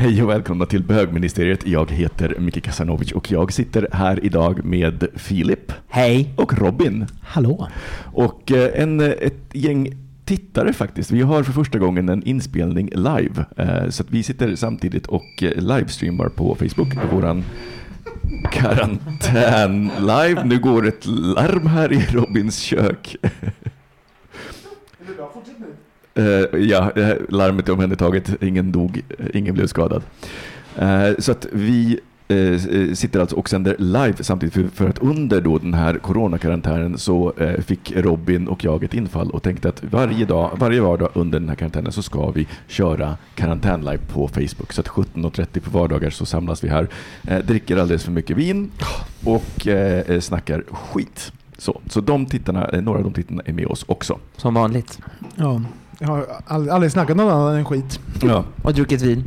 Hej och välkomna till Bögministeriet. Jag heter Micke Kasanovic och jag sitter här idag med Filip. Hej. Och Robin. Hallå. Och eh, en, ett gäng tittare faktiskt. Vi har för första gången en inspelning live. Eh, Så att vi sitter samtidigt och eh, livestreamar på Facebook. Våran karantän live. Nu går ett larm här i Robins kök. Eh, ja, larmet är omhändertaget. Ingen dog, ingen blev skadad. Eh, så att vi eh, sitter alltså och sänder live samtidigt för, att under då den här coronakarantänen så fick Robin och jag ett infall och tänkte att varje dag, varje vardag under den här karantänen så ska vi köra karantän-live på Facebook. Så att 17.30 på vardagar så samlas vi här, dricker alldeles för mycket vin och eh, snackar skit. Så, så de tittarna, några av de tittarna är med oss också. Som vanligt. Ja, jag har aldrig, aldrig snackat något annat än skit. Ja. Och druckit vin.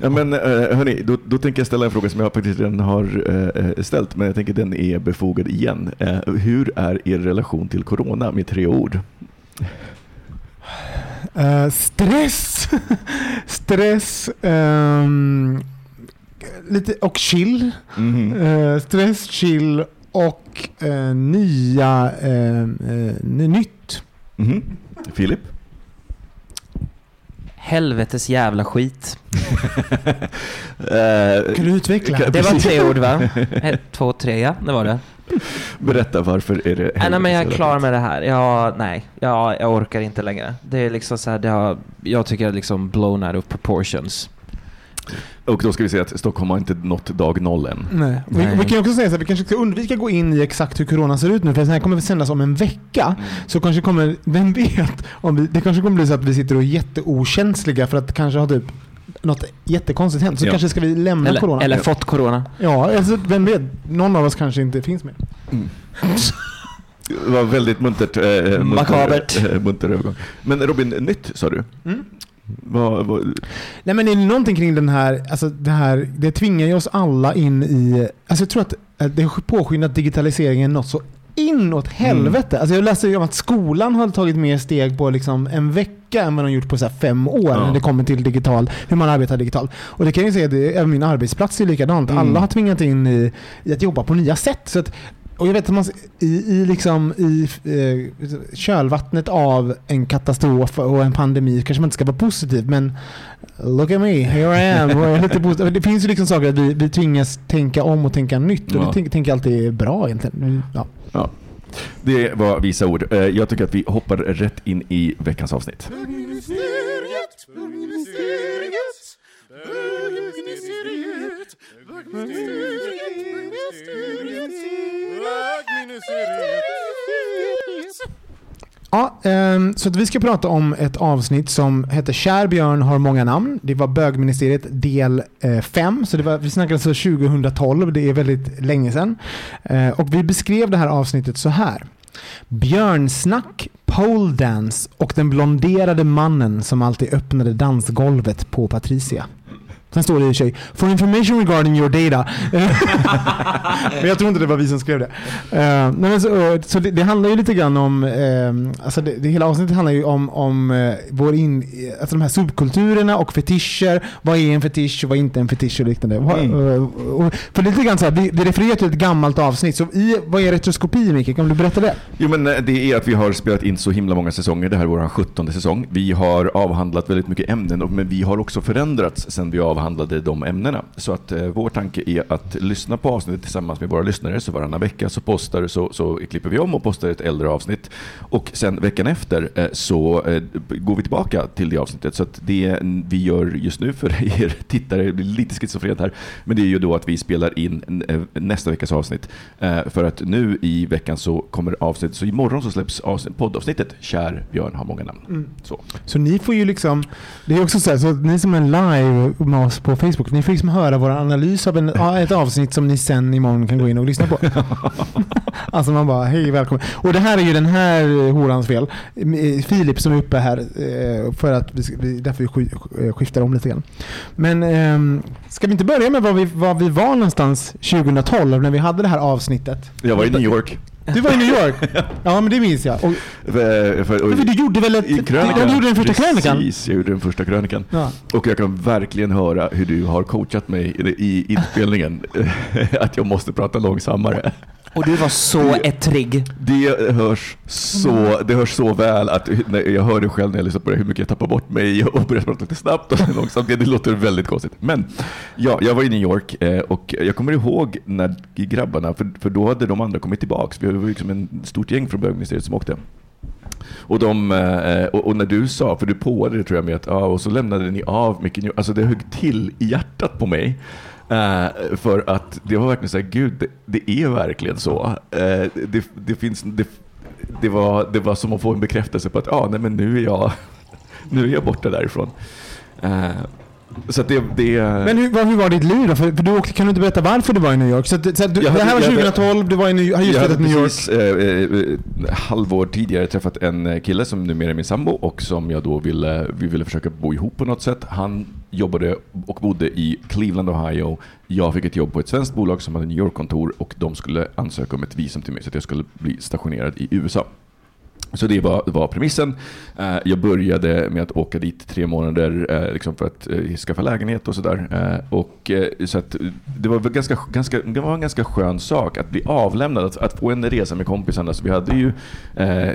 Ja, men eh, hörni, då, då tänker jag ställa en fråga som jag faktiskt redan har eh, ställt, men jag tänker den är befogad igen. Eh, hur är er relation till corona med tre ord? Eh, stress. stress. ehm, lite, och chill. Mhm. Eh, stress, chill och eh, nya eh, eh, nytt. Mhm. Filip? Helvetes jävla skit. Eh, Kan du utveckla? kan- Det var tre ord va? Ett, två, tre ja, det var det. Berätta varför är det Nej, nej men jag är klar med det här. Ja, nej. Ja, jag orkar inte längre. Det är liksom så här, det har, jag tycker det är liksom blown out of proportions. Och då ska vi säga att Stockholm har inte nått dag noll än. Nej. Vi, Nej. vi kan ju också säga så att vi kanske ska undvika att gå in i exakt hur corona ser ut nu, för det här kommer att sändas om en vecka. Så kanske kommer, vem vet, om vi, det kanske kommer bli så att vi sitter och är jätteokänsliga för att kanske ha typ något jättekonstigt hänt. Så Ja. kanske ska vi lämna Eller, corona. eller fått corona. Ja, alltså, vem vet? Någon av oss kanske inte finns med. Det var väldigt muntert. Eh, munter, Makabert. Eh, munter övergång. Men Robin, nytt sa du? Mm. Vad, vad, Nej men det är någonting kring den här, alltså det här, det tvingar ju oss alla in i, alltså jag tror att eh, det har påskyndat digitaliseringen något så inåt helvete. Alltså jag läste ju om att skolan har tagit mer steg på liksom en vecka än vad de gjort på så fem år Ja. när det kommer till digital, hur man arbetar digitalt. Och det kan jag säga, det, även min arbetsplats är likadant. Mm. Alla har tvingat in i, i att jobba på nya sätt. Så att, och jag vet att man i, i, liksom, i eh, kölvattnet av en katastrof och en pandemi kanske man inte ska vara positiv men look at me, here I am. Och jag är lite positiv. Det finns ju liksom saker att vi, vi tvingas tänka om och tänka nytt och Ja. det tänker jag alltid är bra egentligen. Men, Ja. ja. Det var visa ord. Eh, Jag tycker att vi hoppar rätt in i veckans avsnitt. Ja, um, så att vi ska prata om ett avsnitt som heter Kär björn har många namn. Det var bögministeriet del eh, 5. så det var, vi snackade alltså 2012, det är väldigt länge sedan. Uh, och vi beskrev det här avsnittet så här. Björnsnack, pole dance och den blonderade mannen som alltid öppnade dansgolvet på Patricia. Sen står det i och för sig “For information regarding your data”. men jag tror inte det var vi som skrev det. Uh, nej, men så, så det, det, handlar ju lite grann om, uh, alltså det, det, hela avsnittet handlar ju om, om uh, vår in, alltså de här subkulturerna och fetischer. Vad är en fetisch och vad är inte en fetisch och liknande. Mm. Och, för lite grann så här, det, det refererar till ett gammalt avsnitt. Så i, vad är retroskopi Micke? Kan du berätta det? Jo men det är att vi har spelat in så himla många säsonger. Det här är vår 17 säsong. Vi har avhandlat väldigt mycket ämnen, men vi har också förändrats sen vi avhandlade avhandlade de ämnena. Så att eh, vår tanke är att lyssna på avsnittet tillsammans med våra lyssnare. Så varannan vecka så, postar, så, så klipper vi om och postar ett äldre avsnitt. Och sen veckan efter eh, så eh, går vi tillbaka till det avsnittet. Så att det vi gör just nu för er tittare, det blir lite schizofrent här, men det är ju då att vi spelar in eh, nästa veckas avsnitt. Eh, för att nu i veckan så kommer avsnittet, så imorgon så släpps avsnitt, poddavsnittet Kär Björn har många namn. Mm. Så. så ni får ju liksom, det är också så här, så ni som är live med oss på Facebook. Ni får liksom höra vår analys av en, ett avsnitt som ni sen imorgon kan gå in och lyssna på. alltså man bara, hej välkommen. Och det här är ju den här horans fel. Filip som är uppe här eh, för att vi, därför vi eh, skiftar om lite grann. Men ehm, ska vi inte börja med var vi, var vi var någonstans 2012 när vi hade det här avsnittet? Jag var i New York. Du var i New York? Ja, men det minns jag. Och, för, för, och, för du gjorde väl ett... I krönikan, du gjorde den första krönikan? Precis, jag gjorde den första krönikan. Ja. Och jag kan verkligen höra hur du har coachat mig i inspelningen. att jag måste prata långsammare. Och du var så ettrig. Det hörs så, det hörs så väl att jag hör det själv när jag lyssnar på det, hur mycket jag tappar bort mig och börjar prata lite snabbt och långsamt. Det låter väldigt konstigt. Men ja, jag var i New York eh, och jag kommer ihåg när grabbarna, för, för då hade de andra kommit tillbaka. Vi var liksom en stort gäng från bögministeriet som åkte. Och, de, eh, och, när du sa, för du påade det tror jag med att, ja, och så lämnade ni av mycket, alltså det högg till i hjärtat på mig. Uh, för att det var verkligen så här, gud, det, det är verkligen så. Uh, det, det, finns, det, det, var, det var som att få en bekräftelse på att ah, nej, men nu, är jag, nu är jag borta därifrån. Uh, så det, det... Men hur, hur var ditt liv då? För, för du åkte, kan du inte berätta varför du var i New York? Så, att, så att du, hade, det här var 2012, du var i New, har just flyttat till New York. Eh, eh, halvår tidigare träffat en kille som numera är min sambo och som jag då ville, vi ville försöka bo ihop på något sätt. Han jobbade och bodde i Cleveland, Ohio. Jag fick ett jobb på ett svenskt bolag som hade New York-kontor och de skulle ansöka om ett visum till mig så att jag skulle bli stationerad i USA. Så det var, var premissen. Eh, jag började med att åka dit tre månader eh, liksom för att eh, skaffa lägenhet och sådär. Så att det, var ganska, ganska, det var en ganska skön sak att bli avlämnad, att, att få en resa med kompisarna. Så vi hade ju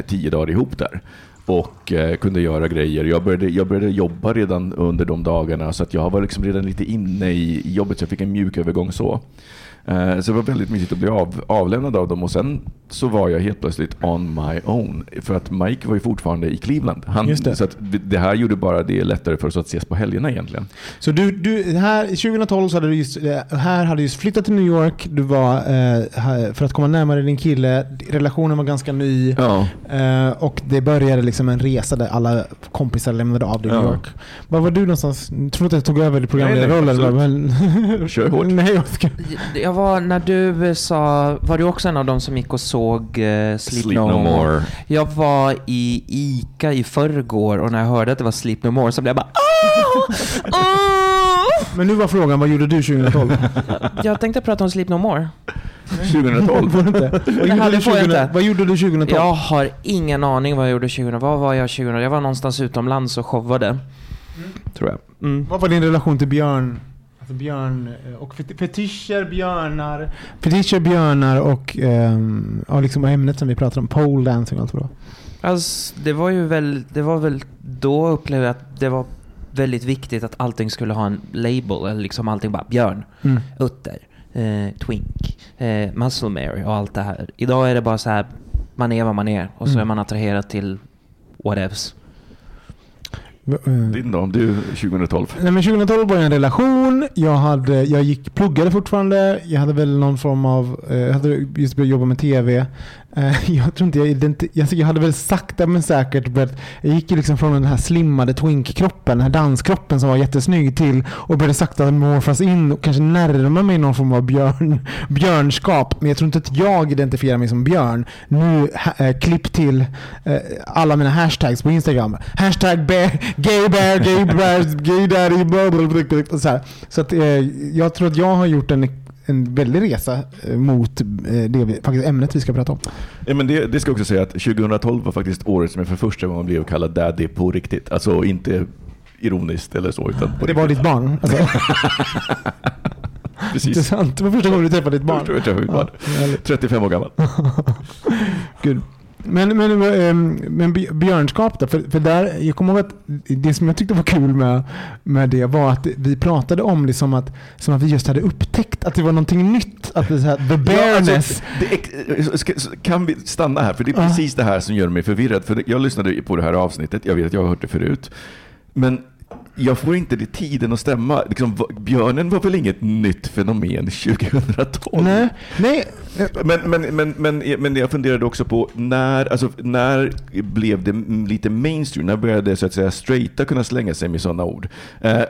tio dagar ihop där och eh, kunde göra grejer. Jag började, jag började jobba redan under de dagarna så att jag var liksom redan lite inne i jobbet så jag fick en mjuk övergång så. Eh, så det var väldigt mysigt att bli av, avlämnad av dem och sen så var jag helt plötsligt on my own. För att Mike var ju fortfarande i Cleveland. Han, det. Så att det här gjorde bara det lättare för oss att ses på helgerna egentligen. Så du, du här, 2012 så hade du just, eh, här hade just flyttat till New York. Du var, eh, för att komma närmare din kille. Relationen var ganska ny. Ja. Eh, och det började liksom en resa där alla kompisar lämnade av New York. Var var du någonstans? Jag tror att jag tog över programledarrollen. Kör hårt. Nej, jag ska... jag var, när du sa, var du också en av dem som gick och såg uh, Sleep, Sleep no, no more. more? Jag var i ICA i förrgår och när jag hörde att det var Sleep No More så blev jag bara oh! Men nu var frågan, vad gjorde du 2012? jag tänkte prata om Sleep No More. 2012? Får inte? Vad, gjorde du 20, vad gjorde du 2012? Jag har ingen aning vad jag gjorde 2012. Vad var jag 2012? Jag var någonstans utomlands och showade. Mm. Tror jag. Mm. Vad var din relation till Björn? Alltså björn eh, och fetischer, björnar. Fetischer, björnar och um, ja, liksom ämnet som vi pratade om, pole dancing och allt vad Alltså, det var ju väl, det var väl då upplevde jag att det var väldigt viktigt att allting skulle ha en label, eller liksom allting bara björn, mm. utter, eh, twink, eh, muscle Mary och allt det här. Idag är det bara så här, man är vad man är och så mm. är man attraherad till whatevs. Eh, Din då, du 2012? Nej, men 2012 var jag i en relation. Jag, hade, jag gick, pluggade fortfarande. Jag hade väl någon form av, eh, jag hade just börjat jobba med tv. Eh, jag tror inte jag, identifierade, jag, jag hade väl sakta men säkert börjat, jag gick ju liksom från den här slimmade twink-kroppen, den här danskroppen som var jättesnygg till och började sakta morfas in och kanske närma mig någon form av björn, björnskap. Men jag tror inte att jag identifierar mig som björn. Nu, äh, klipp till äh, alla mina hashtags på Instagram. Hashtag bear, gay bear, gay bear, gay daddy, blah, blah, blah, blah, så här. Så att, äh, jag tror att jag har gjort en en väldig resa eh, mot eh, det vi, faktiskt ämnet vi ska prata om. Ja, men det, det ska jag också säga att 2012 var faktiskt året som jag för första gången blev kallad daddy på riktigt. Alltså inte ironiskt eller så. Utan Det var ditt barn? Alltså. Precis. Intressant. Det var första gången du träffade ditt barn. Första gången jag träffade mitt barn. Ja, härligt. 35 år gammal. Gud. Men, men, ehm, men Bj- björnskap då? För, för där, jag kommer ihåg att det som jag tyckte var kul med, med det var att vi pratade om det som att, som att vi just hade upptäckt att det var någonting nytt. Att det så här, the Ja, bareness. alltså, det är, ska, kan vi stanna här? För det är Ja. precis det här som gör mig förvirrad. För jag lyssnade på det här avsnittet, jag vet att jag har hört det förut. Men jag får inte det tiden att stämma. Liksom, björnen var väl inget nytt fenomen 2012? Nej, nej. Men, men, men, men, men jag funderade också på när, alltså, när blev det lite mainstream? När började så att säga straighta kunna slänga sig med sådana ord? Eh,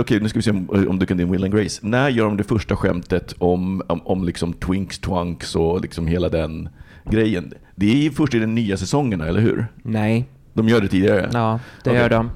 okej, nu ska vi se om, om du kan din Will and Grace. När gör de det första skämtet om, om, om liksom twinks, twunks och liksom hela den grejen? Det är först i den nya säsongerna, eller hur? Nej, De gör det tidigare? ja, det Okej. gör de.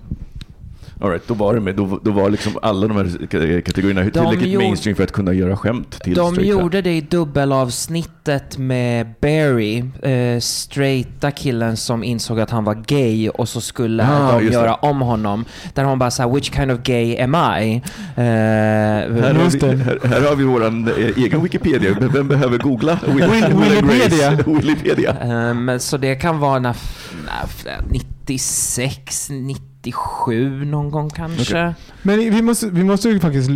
All right, då var det med. Då, då var liksom alla de här kategorierna tillräckligt gjorde- mainstream för att kunna göra skämt till De straighta. gjorde det i dubbelavsnittet med Barry, eh, straighta killen som insåg att han var gay och så skulle Ah, de just det. göra om honom. Där hon bara såhär, which kind of gay am I? Eh, Här har, vi, här, här har vi våran eh, egen Wikipedia. Vem- behöver googla? Grace. Willipedia. Ehm, så det kan vara när, när, 96, 97 någon gång kanske. Men vi måste, vi måste ju faktiskt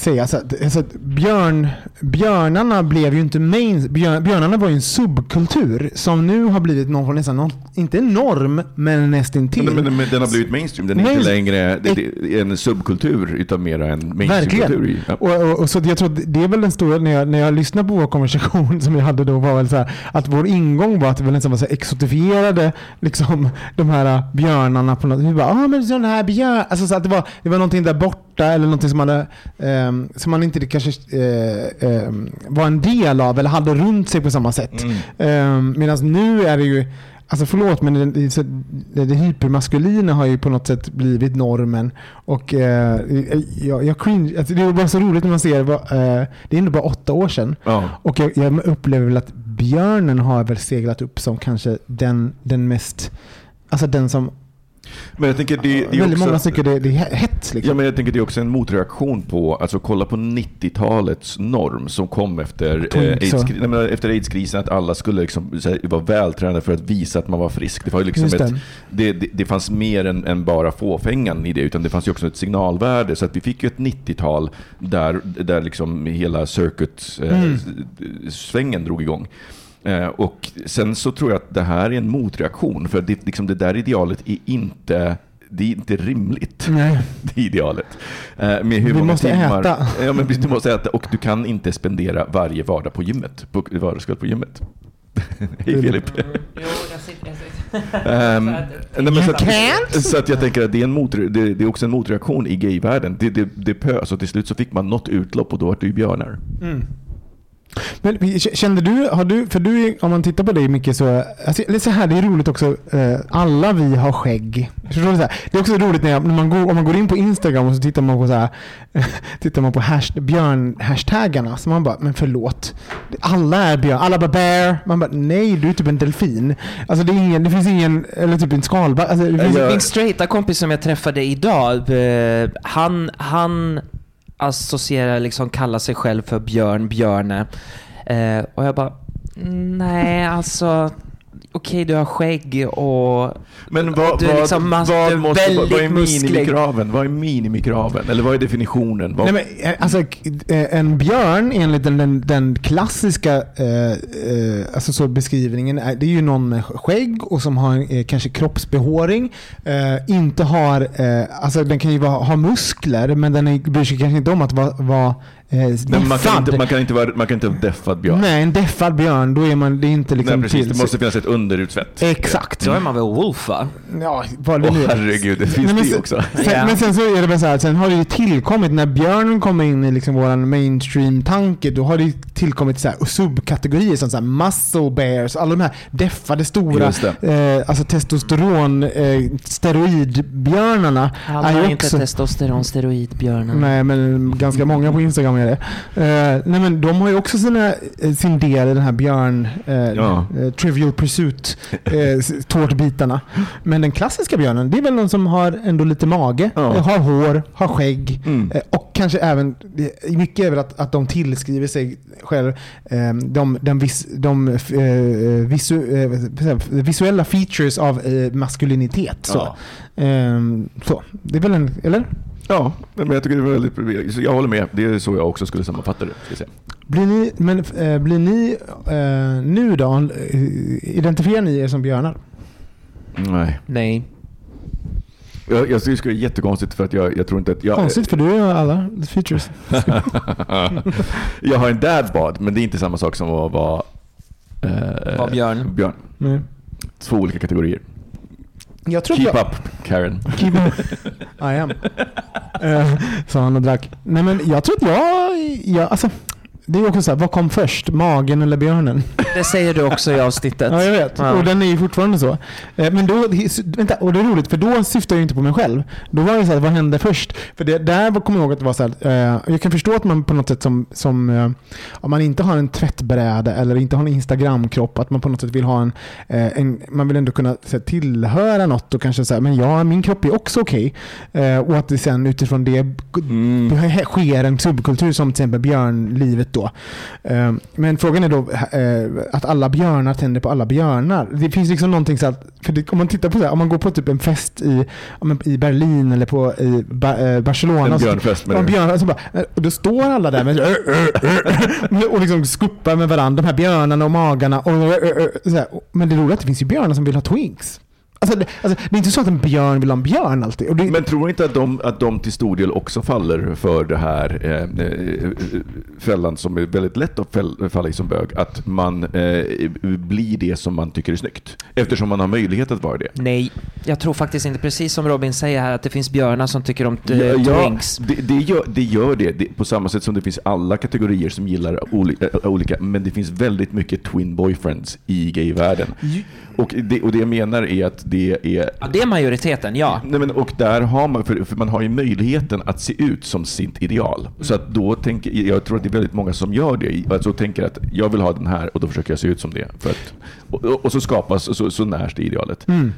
säga så att, så att björn, björnarna blev ju inte main... Björn, björnarna var ju en subkultur som nu har blivit någon form nästan, någon, inte en norm, men nästintill. Men, men, men den har blivit mainstream. Den är Main- inte längre det, det är en subkultur utan mera en mainstreamkultur. Ja. Och, och, och så jag tror att det är väl den stora, när jag, när jag lyssnade på vår konversation som jag hade då, var väl så här, att vår ingång var att vi nästan var så här exotifierade liksom, de här björnarna på något Vi bara, ah, men sån här björn. Alltså, så att det, var, det var någonting där borta eller någonting som, hade, ehm, som man inte kanske eh, ehm, var en del av eller hade runt sig på samma sätt. Mm. Medan nu är det ju Alltså förlåt men det, det, det, det hypermaskulina har ju på något sätt blivit normen. Och eh, jag, jag cringe, alltså det är bara så roligt när man ser, vad, eh, det är ändå bara åtta år sedan. Ja. Och jag, jag upplever väl att björnen har väl seglat upp som kanske den, den mest, alltså den som Men jag tänker det, det är väldigt också, många tycker det, det är hets. Liksom. Ja, men jag tänker det är också en motreaktion på, alltså kolla på 90-talets norm som kom efter, eh, Twinks och- AIDS, nej, men efter aidskrisen, att alla skulle liksom, här, vara vältränade för att visa att man var frisk. Det, var liksom ett, det. det, det, fanns mer än, än bara fåfängan i det, utan det fanns ju också ett signalvärde. Så att vi fick ju ett 90-tal där, där liksom hela circuit-svängen eh, svängen drog igång. Eh, och sen så tror jag att det här är en motreaktion, för det, liksom det där idealet är inte det är inte rimligt, Nej. det idealet. Eh, med hur Vi många måste timmar, äta. Ja, men du måste äta och du kan inte spendera varje vardag på gymmet. På vardagskväll på gymmet. Hej Filip. Jo, jag sitter, jag sitter. Nej, men så, att, så att jag tänker att det är, en motre, det, det är också en motreaktion i gayvärlden. Det, det, det pös och till slut så fick man något utlopp och då var det ju björnar. Men kände du, har du, för du, om man tittar på dig mycket så, alltså, det är så här, det är roligt också, eh, alla vi har skägg. Förstår du? Så här? Det är också roligt när, jag, när man går, om man går in på Instagram och så tittar man på så här, tittar man på hash, björn-hashtaggarna, så man bara, men förlåt. Alla är björn, alla bara bear. Man bara, nej du är typ en delfin. Alltså det, är ingen, det finns ingen, eller typ en skalbagge. Alltså, Min straighta kompis som jag träffade idag, eh, han, han associerar, liksom kallar sig själv för Björn Björne. Eh, och jag bara, nej alltså, okej du har skägg och Men vad, du är vad, liksom vad, är måste, vad, vad är minimikraven? Vad är minimikraven? Eller vad är definitionen? Vad, Nej, men, eh, alltså, eh, en björn enligt den, den, den klassiska eh, eh, alltså så beskrivningen, är, det är ju någon med skägg och som har eh, kanske kroppsbehåring. Eh, inte har, eh, alltså den kan ju vara, ha muskler men den är, bryr sig kanske inte om att vara, eh, Men man, kan inte, man, kan inte vara, man kan inte vara deffad björn. Nej, en deffad björn, då är man, det är inte liksom Nej, precis. till. Det måste finnas ett underutsvett. Exakt. Då är man väl wolf va? Ja, vad det Åh nu är. herregud, det finns Nej, men det också. Sen, Ja. Men sen så är det bara så här, sen har det ju tillkommit, när björnen kommer in i liksom våran mainstream-tanke, då har det tillkommit så här subkategorier som så här muscle bears, alla de här deffade stora, eh, alltså testosteron, eh, steroidbjörnarna. Alla är inte också- testosteron, steroidbjörnar. Nej, men ganska många på Instagram är det. Eh, nej, men de har ju också sina, eh, sin del i den här björn, eh, Ja. eh, Trivial Pursuit, tårtbitarna. Men den klassiska björnen, det är väl någon som har ändå lite mage, Ja. har hår, har skägg Mm. och kanske även, mycket är väl att, att de tillskriver sig själv eh, de, de, vis, de visu, visuella features av maskulinitet. Så. Ja. Ehm, så. Det är väl en, eller? Ja, men jag tycker det var väldigt... Jag håller med. Det är så jag också skulle sammanfatta det. Ska säga. Blir ni, men, eh, blir ni eh, nu då, eh, identifierar ni er som björnar? Nej. Nej. Jag, jag tycker det är jättekonstigt för att jag, jag tror inte att... Jag, Konstigt för du har alla features. jag har en dadbod, men det är inte samma sak som att vara... Eh, Var björn. Björn. Nej. Två olika kategorier. Jag tror Keep jag, up, Karen. Keep up. I am. Uh, sa han och drack. Nej men jag tror att jag, jag alltså, det är också så här, vad kom först? Magen eller björnen? Det säger du också i avsnittet. Ja, jag vet. Ja. Och den är ju fortfarande så. Eh, Men då, vänta, och det är roligt för då syftar jag inte på mig själv. Då var det så här, vad hände först? För det, där kommer jag ihåg att det var så här, eh, jag kan förstå att man på något sätt som, som eh, om man inte har en tvättbräda eller inte har en Instagramkropp, att man på något sätt vill ha en, en man vill ändå kunna här, tillhöra något och kanske säga, men ja, min kropp är också okej. Eh, Och att det sen utifrån det Mm. sker en subkultur som till exempel björnlivet då. Eh, Men frågan är då eh, att alla björnar tänder på alla björnar. Det finns liksom någonting så att, för det, om man tittar på så här, om man går på typ en fest i, i Berlin eller på i eh, Barcelona. En och så- björnfest du? björnar, alltså bara, eh, och då står alla där med, och liksom skuppar med varandra, de här björnarna och magarna. Och, så här. Men det roliga är att det finns ju björnar som vill ha twinks. Alltså, det, alltså, det är inte så att en björn vill ha en björn alltid. Och det, Men tror du inte att de, att de till stor del också faller för det här eh, eh, fällan som är väldigt lätt att fäll, falla i som bög? Att man eh, blir det som man tycker är snyggt. Eftersom man har möjlighet att vara det. Nej, jag tror faktiskt inte, precis som Robin säger här, att det finns björnar som tycker om Ja, eh, ja, twinks. det, det, gör, det gör det. det. På samma sätt som det finns alla kategorier som gillar olika, olika men det finns väldigt mycket twin boyfriends i gayvärlden. Och det, och det jag menar är att det är Ja, det är majoriteten, ja. Nej, men, och där har man, för, för man har ju möjligheten att se ut som sitt ideal. Så att då tänker, jag tror att det är väldigt många som gör det. Alltså tänker att jag vill ha den här och då försöker jag se ut som det. För att, och, och, så skapas, så, så närs det idealet. Mm.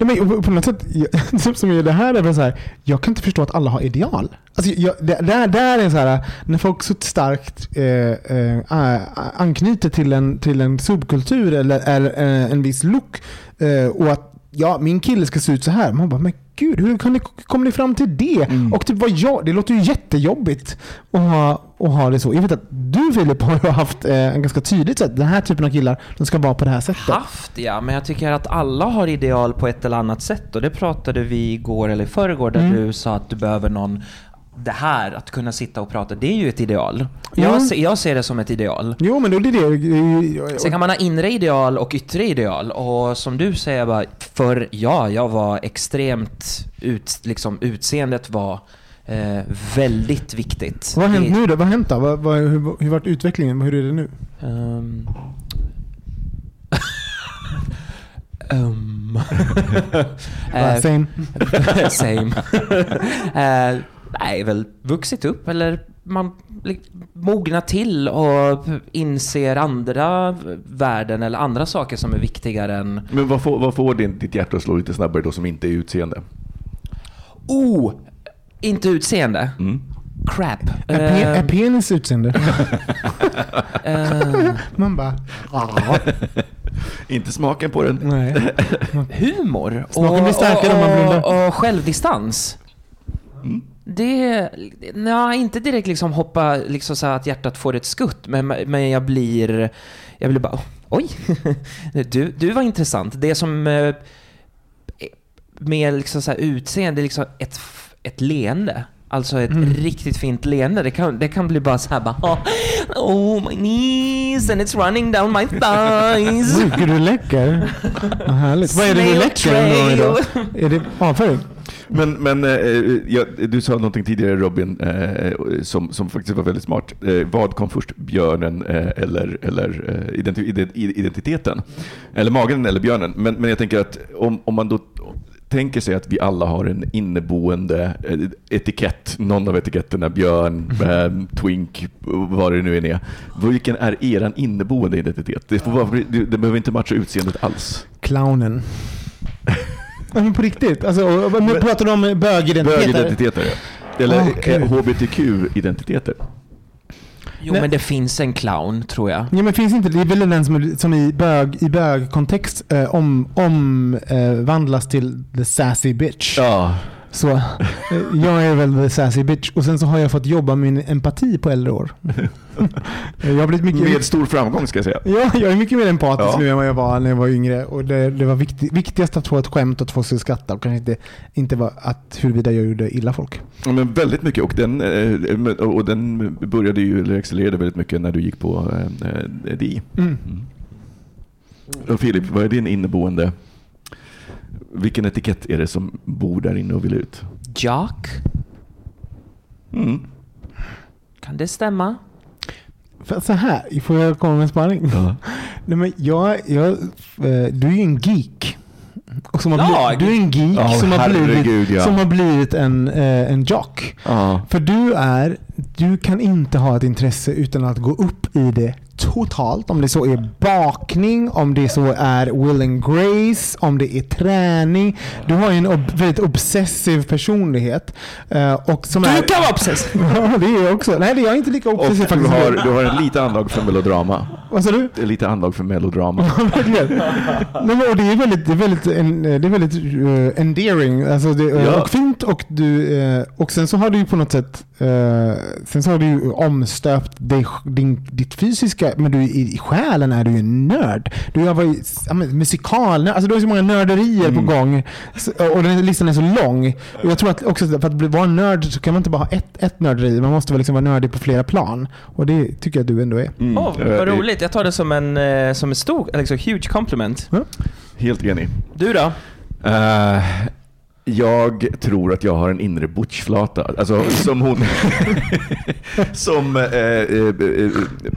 Nej, men på- något sätt, jag- som- är det här är så här, jag kan inte förstå att alla har ideal. Alltså, jag, det, där, där är så här, när folk så starkt eh, eh, anknyter till en, till en subkultur eller, eller eh, en viss look eh, och att ja, min kille ska se ut så här. Man bara, men gud, hur kan ni, kom ni fram till det? Och typ vad jag, det låter ju jättejobbigt att ha, att ha det så. Jag vet att du Filip har haft eh, en ganska tydligt sätt, den här typen av killar, de ska vara på det här sättet. Haft ja, men jag tycker att alla har ideal på ett eller annat sätt och det pratade vi igår eller i förrgår där Mm. du sa att du behöver någon det här, att kunna sitta och prata, det är ju ett ideal. Ja. Jag, ser, jag ser det som ett ideal. Jo, men då är det det. Sen kan man ha inre ideal och yttre ideal. Och som du säger, bara, för ja, jag var extremt, ut, liksom, utseendet var eh, väldigt viktigt. Vad har hänt nu då? Vad har hänt då? Vad, vad, hur, hur varit utvecklingen? Hur är det nu? Ehm. um. Uh, same. Same. Eh, nej, väl vuxit upp eller man mognar till och inser andra värden eller andra saker som är viktigare än Men vad får, vad får din, ditt hjärta att slå lite snabbare då som inte är utseende? Oh! Inte utseende. Mm. Crap. Är, pe- Eh, är penis utseende? eh, Man bara... Inte smaken på den. Nej. humor. Smaken blir starkare om man blundar. och, och självdistans. Det, nej, inte direkt liksom hoppa, liksom så att hjärtat får ett skutt, men, men jag blir, jag blir bara, oh, oj, du, du var intressant. Det som eh, med liksom så här utseende, liksom ett, ett leende. Alltså ett riktigt fint leende. Det kan, det kan bli bara så här bara "Oh, my knees and it's running down my thighs. Oj, gud du läcker. Vad härligt. Vad är det du läcker idag? Är det avföring? Men, men eh, ja, du sa någonting tidigare Robin, eh, som, som faktiskt var väldigt smart. Eh, vad kom först, björnen eh, eller, eller eh, identi ident- identiteten? Eller magen eller björnen? Men, men jag tänker att om, om man då tänker sig att vi alla har en inneboende eh, etikett, någon av etiketterna, björn, eh, twink, vad det nu än är. Vilken är er inneboende identitet? Det, vara, det, det behöver inte matcha utseendet alls. Clownen. Men på riktigt? Alltså, men pratar du om bögidentiteter? Bögidentiteter, ja. Eller Åh, eh, Gud. hbtq-identiteter. Jo, Nej. men det finns en clown, tror jag. Ja, men finns inte, det är väl den som, är- som i, bög, i bögkontext eh, om, om eh, till the sassy bitch. Ja, Så jag är väl the sassy bitch och sen så har jag fått jobba med min empati på äldre år. jag har blivit mycket... med stor framgång ska jag säga. Ja, jag är mycket mer empatisk Ja. nu än vad jag var när jag var yngre. Och det, det var viktigt, viktigast att få ett skämt och att folk skulle skratta och kanske inte, inte var att huruvida jag gjorde illa folk. Ja, men väldigt mycket och den, eh, och den började ju, eller accelererade väldigt mycket när du gick på eh, eh, DI. Mm. Och Filip, vad är din inneboende, vilken etikett är det som bor där inne och vill ut? Jock? Mm. Kan det stämma? För så här, får jag komma med en spaning? Ja. Nej, men jag, jag, eh, du är ju en geek. Och som har Jag? blivit, du är en geek Ja, som, har blivit, ja. som har blivit en, eh, en jock. Ja. För du är, du kan inte ha ett intresse utan att gå upp i det totalt. Om det så är bakning, om det så är will and grace, om det är träning. Du har ju en ob- väldigt obsessiv personlighet. eh, och som Du är, kan vara obsessiv! Ja, det är jag också. Nej, det är jag inte lika Och obsessiv du faktiskt. har, du har en lite anlag för melodrama. Vad sa du? Lite anlag för melodrama. Nej, men, och det är väldigt, det är väldigt, en, det är väldigt uh, endearing alltså det, Ja. och fint. Och, du, eh, och sen så har du ju på något sätt eh, sen så har du ju omstöpt dig, din, ditt fysiska, men du, i, i själen är du ju en nörd. Du har varit ja, musikal, alltså du har så många nörderier på gång. Och den listan är så lång. Och jag tror att också för att bli- vara nörd så kan man inte bara ha ett, ett nörderi. Man måste väl liksom vara nördig på flera plan. Och det tycker jag att du ändå är. Mm. Åh, Eh, vad roligt. Jag tar det som en, eh, som en stor, liksom huge compliment. Helt enig. Du då? Eh, jag tror att jag har en inre butchflata. Alltså som hon... som... eh, eh,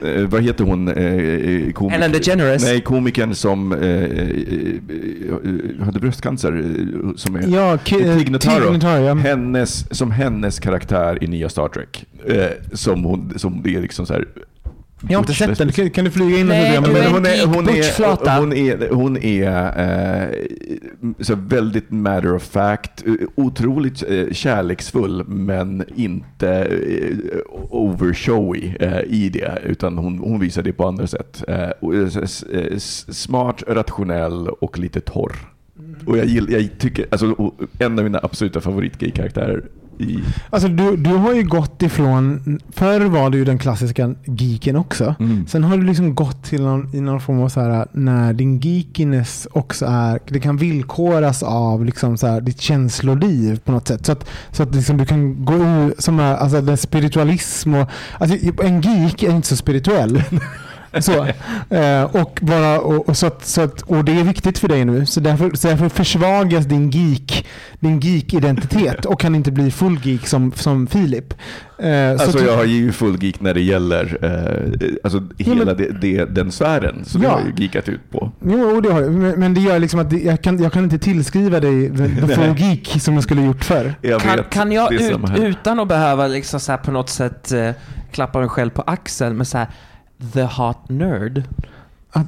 eh, eh, vad heter hon? Uh, komik- Ellen DeGeneres? Nej, komikern som eh, eh, eh, hade bröstcancer. eh, Som är, Ja, Ki- Tig Notaro. Tig Notaro, ja. hennes, som hennes karaktär i nya Star Trek. Eh, som, hon, som det är liksom så här... Jag har inte butch- sett den. Kan, kan du flyga in Nej, och du men, hon är, hon är, hon är, hon är eh, så väldigt matter of fact, eh, otroligt eh, kärleksfull men inte eh, overshowy eh, i det, utan hon, hon visar det på andra sätt. Eh, eh, smart, rationell och lite torr. Och jag, gill, jag tycker, alltså, en av mina absoluta favoritgay-karaktärer. Alltså du, du har ju gått ifrån, förr var du ju den klassiska geeken också. Mm. Sen har du liksom gått till någon, i någon form av så här, när din geekiness också är, det kan villkoras av liksom så här, ditt känsloliv på något sätt. Så att, så att liksom du kan gå ur, som är, alltså den spiritualism och, alltså en geek är inte så spirituell. Så, eh, och, bara, och, och, så att, så att, och det är viktigt för dig nu. Så därför, så därför försvagas din geek din geek-identitet och kan inte bli full geek som, som Filip. Eh, så Alltså jag har ju full geek när det gäller eh, alltså hela men- det, det, den sfären som Ja. jag har ju geekat ut på. Jo, det har jag. Men- Men det gör liksom att det, jag, kan, jag kan inte tillskriva dig the, the full geek som jag skulle gjort förr. Jag Kan, vet, kan jag ut, utan att behöva liksom så här på något sätt eh, klappa mig själv på axeln med så här the hot nerd?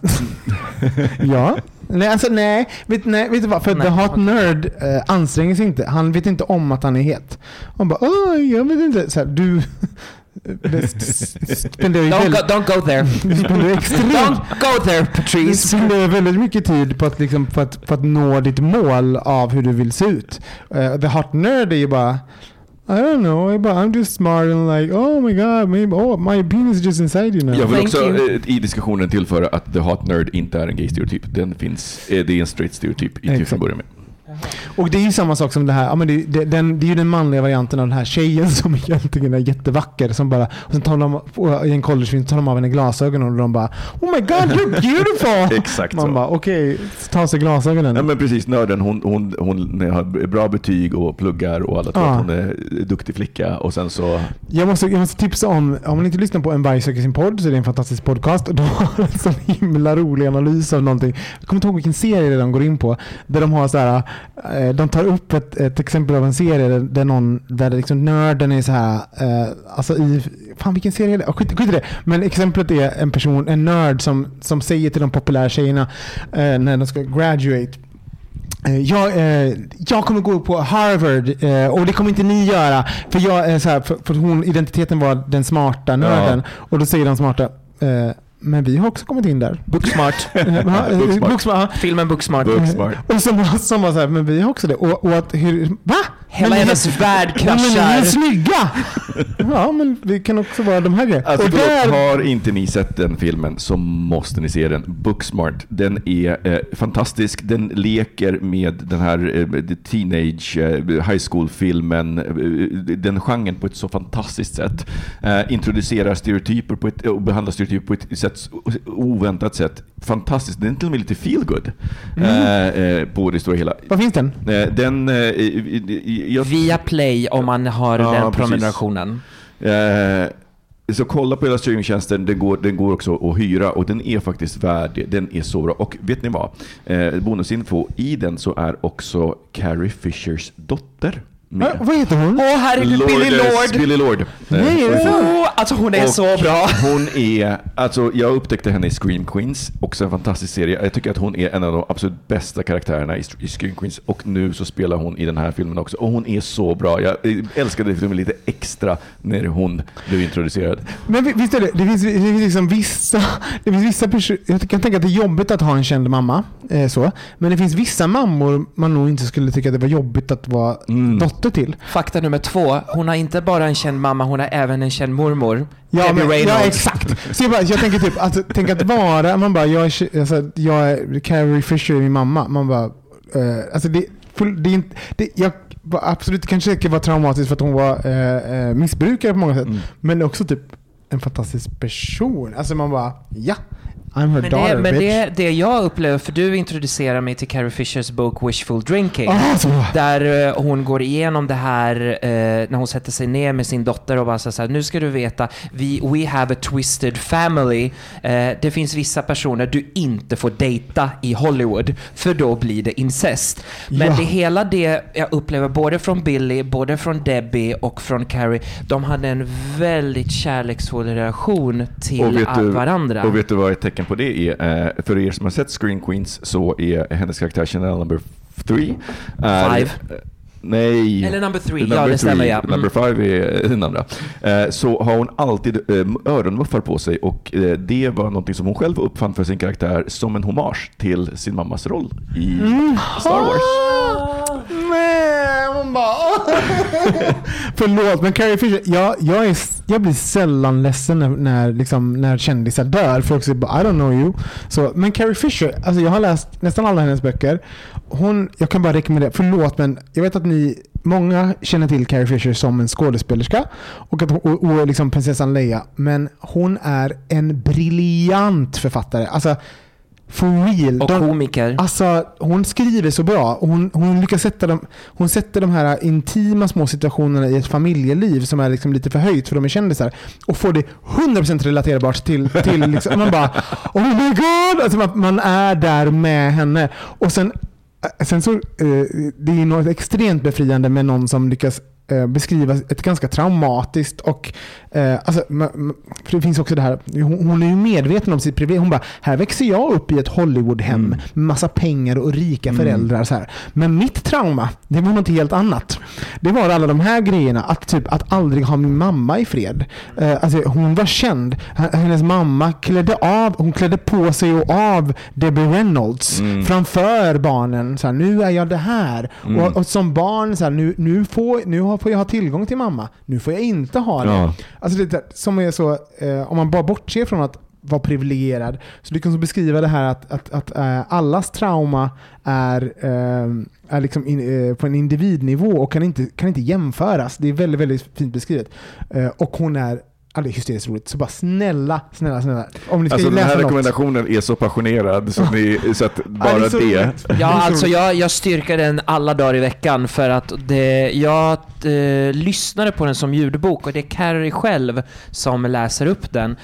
Ja. Nej, alltså nej. Vet, nej, vet du vad? För Nej, The Hot okej. Nerd eh, anstränger sig inte. Han vet inte om att han är het. Han bara, Åh, jag vet inte. Så här, du spenderar ju Don't go, don't go there. Don't go there Patrice. spenderar väldigt mycket tid på att, liksom, på, att, på att nå ditt mål av hur du vill se ut. Eh, the Hot Nerd är ju bara I don't know, jag bara, I'm just smart and like, oh my god, maybe, oh my penis is just inside you now. Jag vill Thank också you. eh, i diskussionen tillföra att The Hot Nerd inte är en gay-stereotyp. Den finns, eh, det är en straight stereotyp i till Exakt. att börja med. Och det är ju samma sak som det här, ja, men det, är- det, den, det är ju den manliga varianten av den här tjejen som egentligen är jättevacker. Som bara, och sen tar de, i en collegefilm tar de av henne glasögonen och de bara Oh my god you're beautiful! Exakt Man så. bara okej, ta av sig glasögonen. Ja, men precis, nörden hon, hon, hon har bra betyg och pluggar och alla tror Ja. att hon är duktig flicka och sen så... Jag måste, jag måste tipsa om, om man inte lyssnar på En varg söker sin podd så är det en fantastisk podcast. Och de har en sån himla rolig analys av någonting. Jag kommer inte ihåg vilken serie de går in på. Där de har så här, de tar upp ett, ett exempel av en serie där, där, någon, där liksom nörden är så här, eh, alltså i, fan vilken serie är det? Oh, skit, skit i det. Men exemplet är en person, en nörd som, som säger till de populära tjejerna eh, när de ska graduate Eh, Jag, eh, jag kommer gå på Harvard eh, och det kommer inte ni göra. För, jag, är så här, för, för hon, identiteten var den smarta nörden. Och då säger den smarta, eh, men vi har också kommit in där. Booksmart. Eh, Booksmart. Filmen Booksmart. Booksmart. Och som, som var så här, men vi har också det. Och, och att hur, va? Hela Men- hennes värld Ja, Men är kraschar. snygga! Ja, men vi kan också vara de här grejerna. Alltså, och där, har inte ni sett den filmen så måste ni se den. Booksmart. Den är eh, fantastisk. Den leker med den här eh, the teenage eh, high school-filmen, eh, den genren på ett så fantastiskt sätt. Eh, introducerar stereotyper på ett, och behandlar stereotyper på ett sätt, oväntat sätt. Fantastiskt. Den är till och med lite feel good eh, eh, på det stora hela. var finns den? Eh, den... Eh, jag, Via Play om man har Ja, den prenumerationen. Eh, så kolla på hela streamingtjänsten, den går, den går också att hyra och den är faktiskt värd. Den är så bra. Och vet ni vad? Eh, bonusinfo, i den så är också Carrie Fishers dotter med. Va, vad heter hon? Åh herregud, Billy Lourdes- Lord! Billy Lord. Nej? Oh, alltså hon är Och så bra. Hon är, alltså jag upptäckte henne i Scream Queens, också en fantastisk serie. Jag tycker att hon är en av de absolut bästa karaktärerna i, i Scream Queens och nu så spelar hon i den här filmen också. Och hon är så bra. Jag eh, älskade filmen lite extra när hon blev introducerad. Men vi- visst är det, det finns, det finns liksom vissa, det finns vissa personer, jag kan tänka att det är jobbigt att ha en känd mamma. Eh, så. Men det finns vissa mammor man nog inte skulle tycka att det var jobbigt att vara Mm. dotter till. Fakta nummer två. Hon har inte bara en känd mamma, hon har även en känd mormor. Ja, Debbie men, Reynolds. ja exakt. Så jag, bara, jag tänker typ, alltså, tänk att vara, man bara, jag är, alltså, jag är, Carrie Fisher min mamma. Man bara, eh, alltså det, det är inte, det, jag var absolut, kanske det var traumatiskt för att hon var eh, eh, missbrukare på många sätt. Mm. Men också typ en fantastisk person. Alltså man bara, ja, I'm her Men, daughter det, men bitch. det, det jag upplever, för du introducerar mig till Carrie Fishers bok Wishful Drinking. Bra. Där eh, hon går igenom det här eh, när hon sätter sig ner med sin dotter och bara här, nu ska du veta, vi, we have a twisted family. Eh, det finns vissa personer du inte får dejta i Hollywood, för då blir det incest. Men Ja. det hela det jag upplever både från Billy, både från Debbie och från Carrie, de hade en väldigt kärleksfull relation till varandra. och vet du vad tecken på det är? Eh, för er som har sett Screen Queens så är hennes karaktär Chanel number three. Är, Five. eh, Nej. Eller number three, Number ja det stämmer ja. Mm. Number five är den andra. Eh, så har hon alltid eh, öronmuffar på sig och eh, det var någonting som hon själv uppfann för sin karaktär som en hommage till sin mammas roll i Star Wars. Bara... Förlåt, men Carrie Fisher, jag, jag, är, jag blir sällan ledsen när, när, liksom, när kändisar dör. Folk säger bara I don't know you. Så, men Carrie Fisher, alltså jag har läst nästan alla hennes böcker. Hon, jag kan bara rekommendera, förlåt men jag vet att ni, många känner till Carrie Fisher som en skådespelerska och, att, och, och liksom prinsessan Leia. Men hon är en briljant författare. Alltså, for real. Och De- komiker. Alltså, hon skriver så bra. Hon, hon lyckas sätta dem, hon sätter de här intima små situationerna i ett familjeliv som är liksom lite förhöjt för de är kändisar. Och får det 100% relaterbart till, till liksom, man bara Oh my god! Alltså man, man är där med henne. Och sen, eh, sen så, eh, det är något extremt befriande med någon som lyckas eh, beskriva ett ganska traumatiskt och eh, alltså, för det finns också det här, hon, hon är ju medveten om sitt privilegium. Hon bara, här växer jag upp i ett Hollywoodhem med massa pengar och rika föräldrar. Så här. Men mitt trauma, det var något helt annat. Det var alla de här grejerna, att, typ, att aldrig ha min mamma i fred. Eh, alltså, hon var känd. Hennes mamma klädde av, hon klädde på sig och av Debbie Reynolds framför barnen. Så här, nu är jag det här. Och, och som barn, så här, nu, nu, får, nu får jag ha tillgång till mamma. Nu får jag inte ha det. Ja. Alltså det där, som är så, eh, om man bara bortser från att vara privilegierad. Så lyckas hon beskriva det här att, att, att eh, allas trauma är, eh, är liksom in, eh, på en individnivå och kan inte, kan inte jämföras. Det är väldigt, väldigt fint beskrivet. Eh, och hon är Ja, det är hysteriskt roligt. Så bara snälla, snälla, snälla. Om ni ska Alltså den här något. rekommendationen är så passionerad så, ni, så att bara det är så det. roligt. Ja, Det är så alltså jag, jag styrker den alla dagar i veckan för att det, jag eh, lyssnade på den som ljudbok och det är Carrie själv som läser upp den.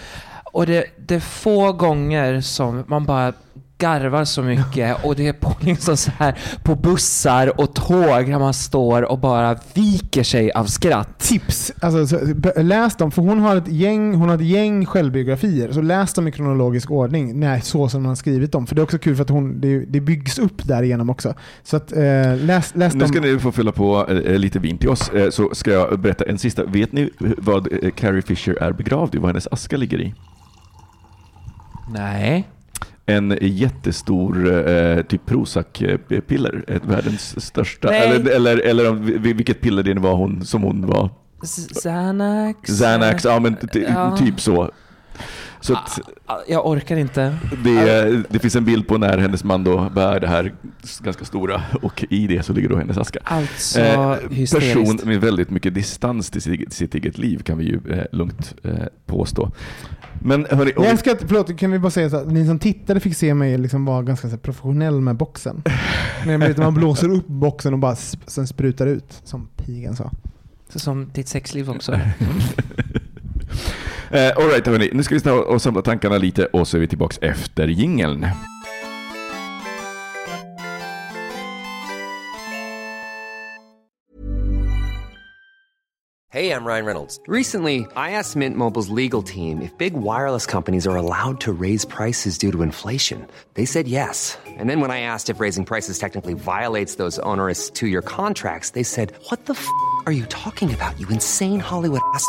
Och det, det är få gånger som man bara garvar så mycket och det är på, liksom så här, på bussar och tåg där man står och bara viker sig av skratt. tips. Alltså, så, läs dem, för hon har ett gäng, hon har ett gäng självbiografier. Så läs dem i kronologisk ordning, nej, så som hon har skrivit dem. För det är också kul för att hon, det, det byggs upp därigenom också. Så att, eh, läs, läs Nu dem. ska ni få fylla på eh, lite vin till oss, eh, så ska jag berätta en sista. Vet ni vad eh, Carrie Fisher är begravd i, vad hennes aska ligger i? Nej. En jättestor eh, typ Prozac-piller, ett världens största. Nej. Eller, eller, eller om, vilket piller det var hon, som hon var. Xanax? Xanax, ja men ty- Ja. typ så. Så att Ah, Jag orkar inte. det, det finns en bild på när hennes man då bär det här ganska stora och i det så ligger då hennes aska. Alltså Eh, hysteriskt. person med väldigt mycket distans till sitt, sitt eget liv kan vi ju eh, lugnt eh, påstå. Men hörni, om Jag älskar att, förlåt, kan vi bara säga så att ni som tittade fick se mig liksom vara ganska så professionell med boxen. Man blåser upp boxen och bara sp- sen sprutar ut, som pigan sa. Så som ditt sexliv också. Eh, Alright hörni. Nu ska vi snabbt och samla tankarna lite och så är vi tillbaks efter jingeln. Hej, jag Ryan Reynolds. Recently, I asked Mint Mobile's legal team if big wireless companies are allowed to raise prices due to inflation. They said yes. And then when I asked if raising prices technically violates those onerous two year contracts, they said, What the f are you talking about, you insane Hollywood ass?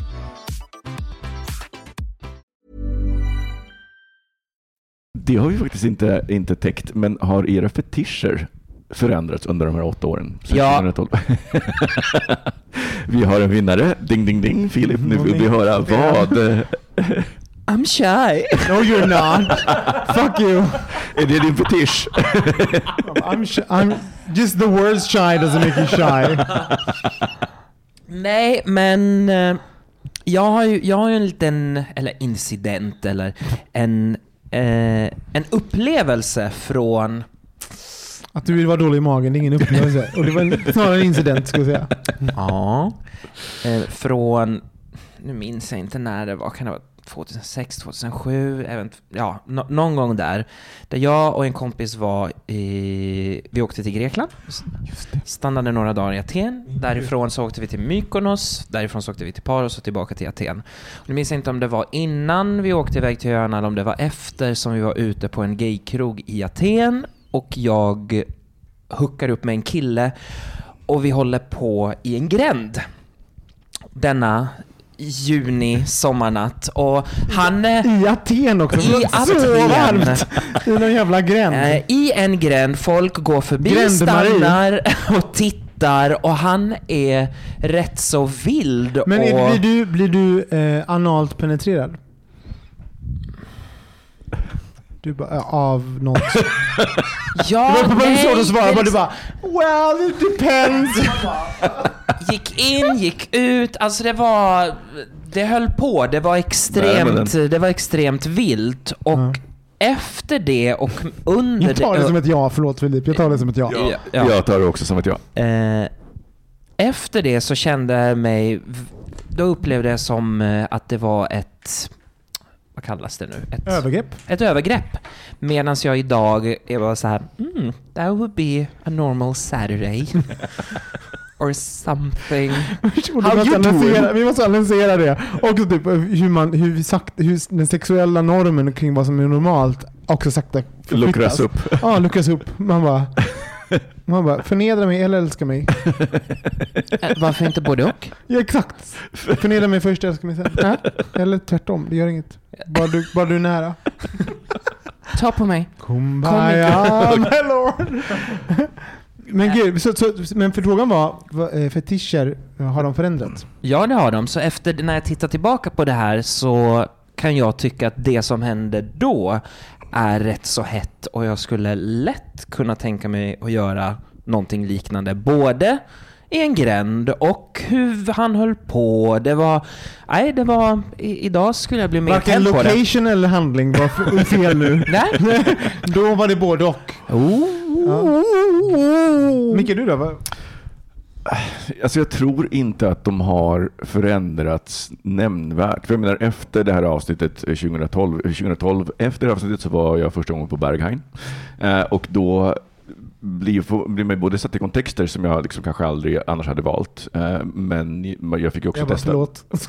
Det har vi faktiskt inte, inte täckt, men har era fetischer förändrats under de här åtta åren? Ja. 2012? vi har en vinnare. Ding, ding, ding. Filip, nu vill vi höra vad. I'm shy. No you're not. Fuck you. Är det din fetisch? I'm, sh- I'm just the words shy doesn't make you shy. Nej, men eh, jag har ju jag har ju en liten, eller incident, eller en, eh, en upplevelse från Att du vill vara dålig i magen, det är ingen upplevelse. Och det var en, snarare en incident skulle jag säga. Ja. Eh, från, nu minns jag inte när det var, kan det vara 2006, 2007, även, ja, nå- någon gång där. Där jag och en kompis var i, vi åkte till Grekland, stannade några dagar i Aten. Därifrån så åkte vi till Mykonos, därifrån så åkte vi till Paros och tillbaka till Aten. Nu minns jag inte om det var innan vi åkte iväg till öarna eller om det var efter som vi var ute på en gaykrog i Aten och jag hookar upp med en kille och vi håller på i en gränd denna juni sommarnatt och han eh, I Aten också. I så Aten. varmt. I någon jävla gränd. eh, i en gränd, folk går förbi, stannar och tittar och han är rätt så vild Men och blir du, blir du eh, analt penetrerad? Du bara, av något. Ja, det var bara svårt att svara det på. Du bara, well it depends. gick in, gick ut. Alltså det var... Det höll på. Det var extremt, det var extremt vilt. Och Ja. efter det och under Jag tar det som ett ja, förlåt Filip. Jag tar det som ett ja. Ja, ja. Jag tar det också som ett ja. Eh, efter det så kände jag mig... Då upplevde jag som eh, att det var ett... Vad kallas det nu? Ett Övergrepp. ett övergrepp. Medan jag idag är bara så här, mm, that would be a normal Saturday. Or something. How vi, måste you doing? analysera, vi måste analysera det. Och typ hur, man, hur, vi sagt, hur den sexuella normen kring vad som är normalt också sakta Luckras upp. Ja, luckras upp. Man bara, man bara, förnedra mig eller älska mig. Eh, Varför inte både och? Ja, exakt. Förnedra mig först, älska mig sen. Ja. Eller tvärtom, det gör inget. Bara du, bara du är nära. Ta på mig. Kumbaya, my lord. Men gud, så, så, men för frågan var, eh, fetischer, har de förändrats? Ja, det har de. Så efter, när jag tittar tillbaka på det här så kan jag tycka att det som hände då är rätt så hett och jag skulle lätt kunna tänka mig att göra någonting liknande. Både i en gränd och hur han höll på. Det var... Nej, det var... I, idag skulle jag bli mer Varken på det. location eller handling var fel nu. Nej. Då var det både och. Oh. Micke, du då? Alltså jag tror inte att de har förändrats nämnvärt. För jag menar efter det här avsnittet eh, 2012, 2012 efter det här avsnittet så var jag första gången på Berghain. Eh, och då blir, blir man både satt i kontexter som jag liksom kanske aldrig annars hade valt. Eh, men jag fick ju också Jag bara, testa. förlåt.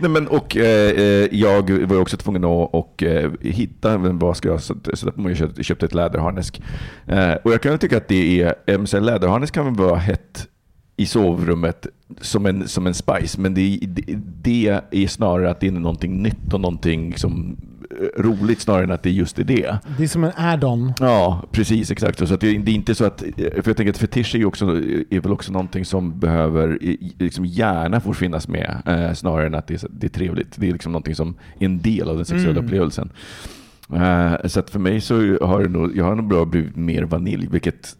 Nej, men, och, eh, eh, jag var också tvungen att och, eh, hitta vad ska jag sätta på mig. Jag köpte, köpte ett läderharnesk. Eh, och jag kan tycka att det är, läderharnesk kan väl vara hett i sovrummet som en, som en spice, men det, det, det är snarare att det är någonting nytt och någonting liksom, roligt snarare än att det just är det. Det är som en add-on. Ja, precis exakt. Så att det, är inte så att, för jag tänker att fetisch är, också, är väl också någonting som behöver, liksom gärna får finnas med, eh, snarare än att det är, det är trevligt. Det är liksom någonting som är en del av den sexuella Mm. upplevelsen. Eh, så att för mig så har det nog, jag har nog blivit mer vanilj, vilket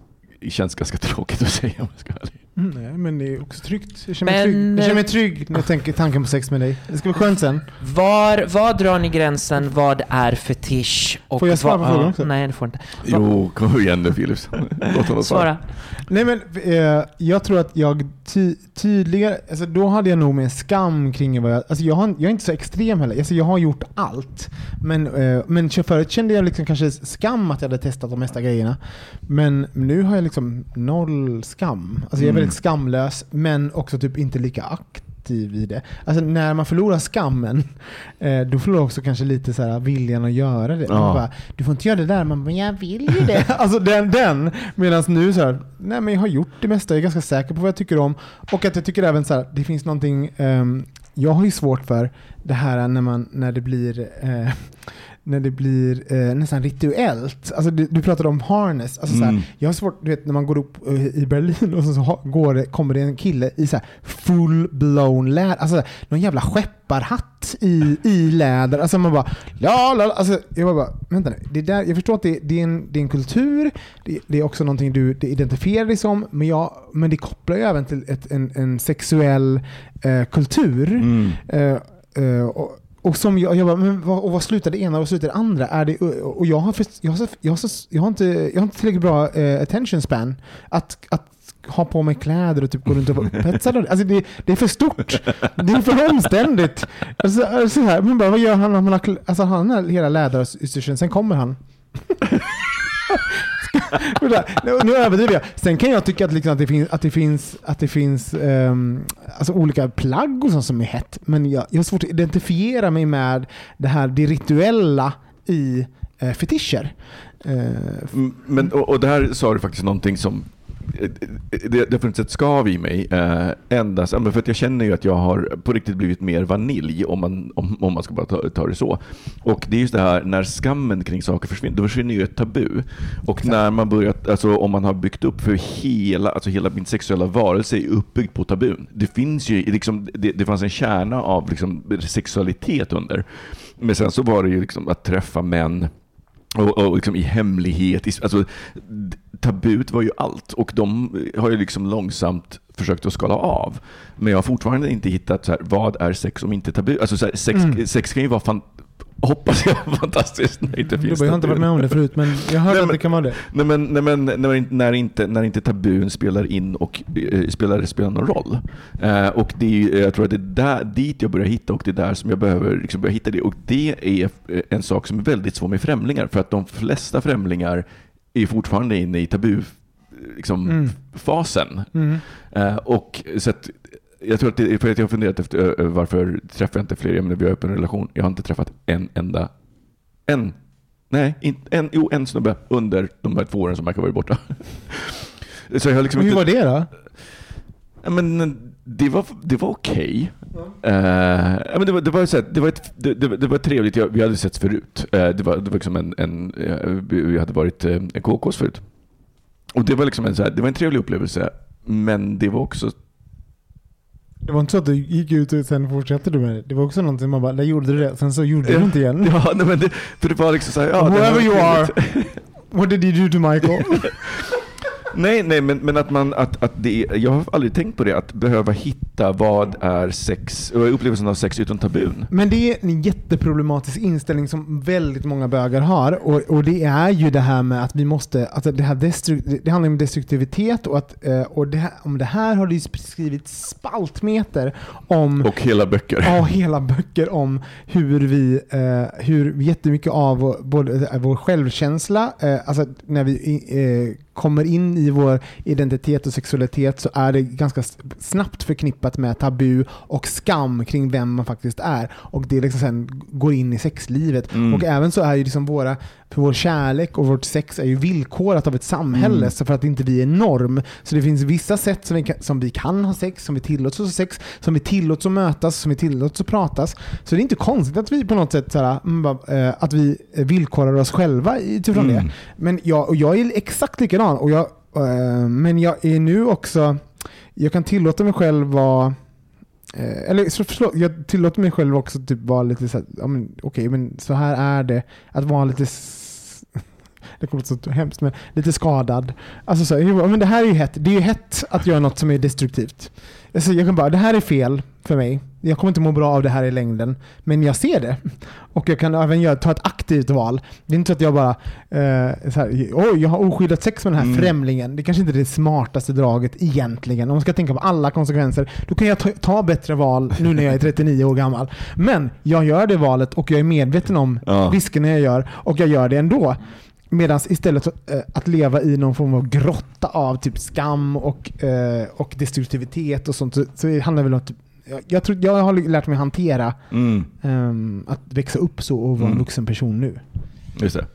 känns ganska tråkigt att säga om jag ska vara ärlig. Mm, nej, men det är också tryggt. Jag känner mig, Men, trygg. Jag känner mig trygg när jag tänker tanken på sex med dig. Det ska vara skönt sen. Var, var drar ni gränsen? Vad är fetisch? Och Får jag svara på frågan också? Nej, det får inte. Jo, kom igen nu Philips. Låt honom Svara. Nej men eh, jag tror att jag ty tydligare, alltså då hade jag nog mer skam kring vad jag, alltså jag, har, jag är inte så extrem heller, alltså jag har gjort allt. Men, eh, men förut kände jag liksom kanske skam att jag hade testat de mesta grejerna. Men nu har jag liksom noll skam. Alltså jag är Mm. Väldigt skamlös men också typ inte lika aktiv i det. Alltså när man förlorar skammen, eh, då förlorar också kanske lite så här viljan att göra det. Ja. Man bara, du får inte göra det där, man bara, jag vill ju det. alltså den, den. Medan nu så här, nej men jag har gjort det mesta, jag är ganska säker på vad jag tycker om. Och att jag tycker även så här, det finns någonting, ehm, jag har ju svårt för det här när, man, när det blir eh, när det blir eh, nästan rituellt. Alltså, du, du pratade om harness. Alltså, så Mm. här, jag har svårt, du vet när man går upp eh, i Berlin och så, så ha- går det, kommer det en kille i så här full blown läder, alltså någon jävla skepparhatt i, i läder. Alltså man bara, la, la. Alltså, jag bara, vänta nu. Det där, jag förstår att det, det, är, en, det är en kultur, det, det är också någonting du identifierar dig som, men, jag, men det kopplar ju även till ett, en, en sexuell eh, kultur. Mm. Eh, eh, och, och som jag, jag bara, men vad, och vad slutar det ena och vad slutar det andra? Är det, och jag har, jag, har, jag, har, jag, har inte, jag har inte tillräckligt bra eh, attention span att, att ha på mig kläder och typ gå runt och vara upphetsad. Alltså det, det är för stort. Det är för omständigt. Alltså, alltså här, men bara, vad gör han om han har, alltså han har hela läderutstyrseln, sen kommer han. Nu- överdriver jag. Sen kan jag tycka att, liksom att det finns, att det finns, att det finns um, alltså olika plagg och sånt som är hett. Men jag, jag har svårt att identifiera mig med det här det rituella i eh, fetischer. Eh, mm, Men, och, och där sa du faktiskt någonting som det, det har funnits ett skav i mig. Eh, endast, för att jag känner ju att jag har på riktigt blivit mer vanilj om man, om, om man ska bara ta, ta det så. Och det är just det här när skammen kring saker försvinner, då försvinner ju ett tabu. Och när man börjar, alltså om man har byggt upp för hela, alltså hela min sexuella varelse är uppbyggd på tabun. Det finns ju, liksom, det, det fanns en kärna av liksom, sexualitet under. Men sen så var det ju liksom att träffa män och, och liksom i hemlighet. i- Alltså, tabut var ju allt och de har ju liksom långsamt försökt att skala av. Men jag har fortfarande inte hittat så här, vad är sex om inte tabu? Alltså så här, sex, Mm. sex kan ju vara fan, hoppas jag, fantastiskt när det inte finns Jag har inte varit med om det förut, men jag Nej, att det kan vara det. Nej, men, nej, men när, inte- när, inte, när inte tabun spelar in och eh, spelar, spelar någon roll. Eh, och det är, jag tror att det är där, dit jag börjar hitta och det är där som jag behöver liksom börja hitta det. Och det är eh, en sak som är väldigt svår med främlingar. För att de flesta främlingar är fortfarande inne i tabu liksom, Mm. fasen. Mm. Eh, och så att, jag tror att det är för att jag har funderat efter varför träffar jag inte fler, men vi har öppen relation. Jag har inte träffat en enda, en, nej, inte, en, jo en snubbe under de här två åren som verkar varit borta. Så jag har liksom hur inte, var det då? Ja, men det var, det var okej. Eh, ja, men det, var, det, var så här, det, var ett, det, det, det var trevligt, Jag- vi hade setts förut. Eh, det, var, det var liksom en, en, eh, vi hade varit en KKs förut. Och det var, liksom en, så här, det var en trevlig upplevelse, men det var också Det var inte så att du gick ut och sen fortsatte du med det. Det var också någonting man bara, där gjorde du det, sen så gjorde du inte igen. Ja, nej, men det, för det var liksom så här, ja, Whoever you are. What did you do to Michael? Nej, nej, men, men att man, att, att det är, jag har aldrig tänkt på det, att behöva hitta vad är sex, och upplevelsen av sex utan tabun. Men det är en jätteproblematisk inställning som väldigt många bögar har. Och, och det är ju det här med att vi måste, alltså det, här det handlar om destruktivitet och att eh, och det här, om det här har det ju skrivit spaltmeter om Och hela böcker. Ja, hela böcker om hur vi, eh, hur jättemycket av vår, både, eh, vår självkänsla, eh, alltså när vi eh, kommer in i vår identitet och sexualitet så är det ganska snabbt förknippat med tabu och skam kring vem man faktiskt är. Och det liksom sen går in i sexlivet. Mm. Och även så är ju liksom våra, för vår kärlek och vårt sex är ju villkorat av ett samhälle Mm. så för att inte vi är norm. Så det finns vissa sätt som vi, kan, som vi kan ha sex, som vi tillåts ha sex, som vi tillåts att mötas, som vi tillåts att pratas. Så det är inte konstigt att vi på något sätt såhär, mm, eh, att vi villkorar oss själva utifrån Mm. det. Men jag, och jag är exakt likadan. Och jag, eh, men jag är nu också, jag kan tillåta mig själv vara Eh, eller så förlåt, jag tillåter mig själv också typ vara lite så här, ja, men, okej okay, men så här är det. Att vara lite, det kommer att så hemskt, men lite skadad. Alltså så här, men det här är ju hett. Det är ju hett att göra något som är destruktivt. Alltså, jag kan bara, det här är fel för mig. Jag kommer inte må bra av det här i längden. Men jag ser det. Och jag kan även göra, ta ett aktivt val. Det är inte så att jag bara, eh, så här, oj jag har oskyddat sex med den här Mm. främlingen. Det kanske inte är det smartaste draget egentligen. Om man ska tänka på alla konsekvenser. Då kan jag ta, ta bättre val nu när jag är 39 år gammal. Men jag gör det valet och jag är medveten om Ja. riskerna jag gör och jag gör det ändå. Medan istället eh, att leva i någon form av grotta av typ skam och, eh, och destruktivitet och sånt så, det handlar väl om typ, jag, tror, jag har lärt mig hantera Mm. ehm, att växa upp så och vara en Mm. vuxen person nu. Just det.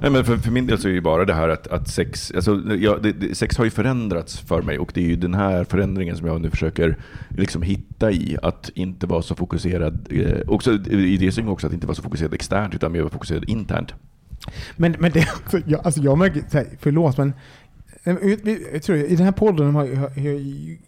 Nej, men för, för min del så är det ju bara det här att, att sex, alltså, ja, det, det, sex har ju förändrats för mig och det är ju den här förändringen som jag nu försöker liksom hitta i. Att inte vara så fokuserad, eh, också, i det syns också att inte vara så fokuserad externt utan mer fokuserad internt. Men, men det, alltså, jag, alltså jag märker, så här, förlåt men jag, tror i den här podden har jag, jag,